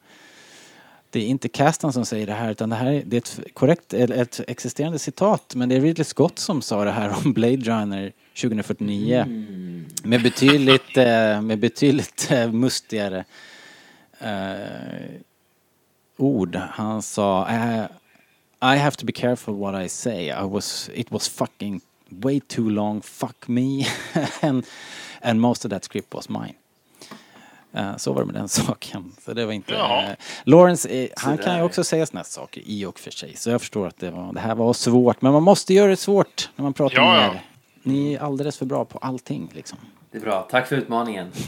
det är inte Castan som säger det här utan det här det är ett korrekt, ett existerande citat men det är Ridley Scott som sa det här om Blade Runner 2049 mm. med betydligt, eh, med betydligt eh, mustigare uh, ord. Han sa I have to be careful what I say. I was, it was fucking way too long, fuck me and, and most of that script was mine. Eh, så var det med den saken. Så det var inte... Jaha. Lawrence, eh, han kan ju också säga sådana saker i och för sig. Så jag förstår att det, var, det här var svårt. Men man måste göra det svårt när man pratar Ja, med ja. Ni är alldeles för bra på allting liksom. Det är bra. Tack för utmaningen.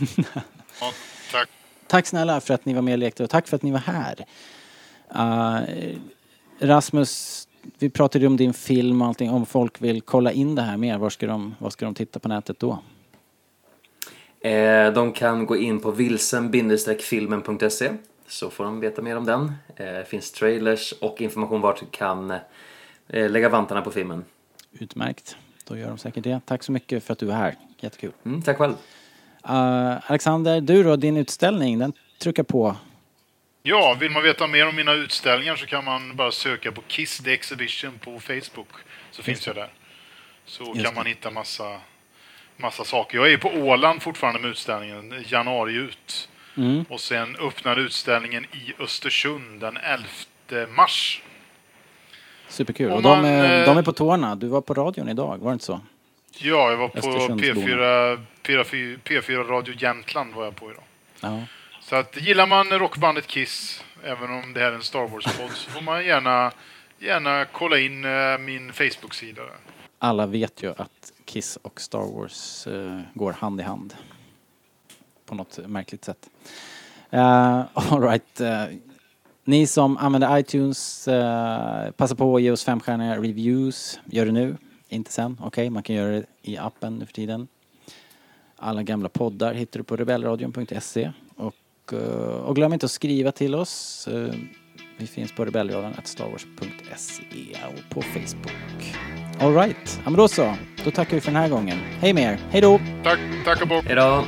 Ja, tack. Tack snälla för att ni var med och lekte och tack för att ni var här. Uh, Rasmus, vi pratade ju om din film och allting. Om folk vill kolla in det här mer, var ska de, var ska de titta på nätet då? Eh, de kan gå in på vilsen-filmen.se så får de veta mer om den. Eh, Det finns trailers och information vart du kan eh, lägga vantarna på filmen. Utmärkt. Då gör de säkert det. Tack så mycket för att du var här. Jättekul. Mm, tack själv. Uh, Alexander, du då, din utställning, den trycker på. Ja, vill man veta mer om mina utställningar så kan man bara söka på Kiss the Exhibition på Facebook. Så finns jag där. Så Just kan man det. hitta massa, massa saker. Jag är på Åland fortfarande med utställningen, januari ut. Mm. Och sen öppnar utställningen i Östersund den 11 mars. Superkul. Och de man, är, eh, de är på tårna. Du var på radion idag, var det inte så? Ja, jag var på Östersundsborna. P4, P4, P4 Radio Jämtland var jag på idag. Ja. Så att gillar man rockbandet Kiss, även om det här är en Star Wars-podd, så får man gärna, gärna kolla in eh, min Facebook-sida. Alla vet ju att Kiss och Star Wars eh, går hand i hand. På något märkligt sätt. Uh, all right. eh, ni som använder iTunes, uh, passa på att ge oss femstjärniga reviews. Gör det nu, inte sen. Okej, man kan göra det i appen nu för tiden. Alla gamla poddar hittar du på rebellradion.se. Och, eh, och glöm inte att skriva till oss. Eh, vi finns på rebellradion starwars.se och på Facebook. All right. Ja, men då så. Då tackar vi för den här gången. Hej med er. Hej då! Tack, tack och bock. Hej då!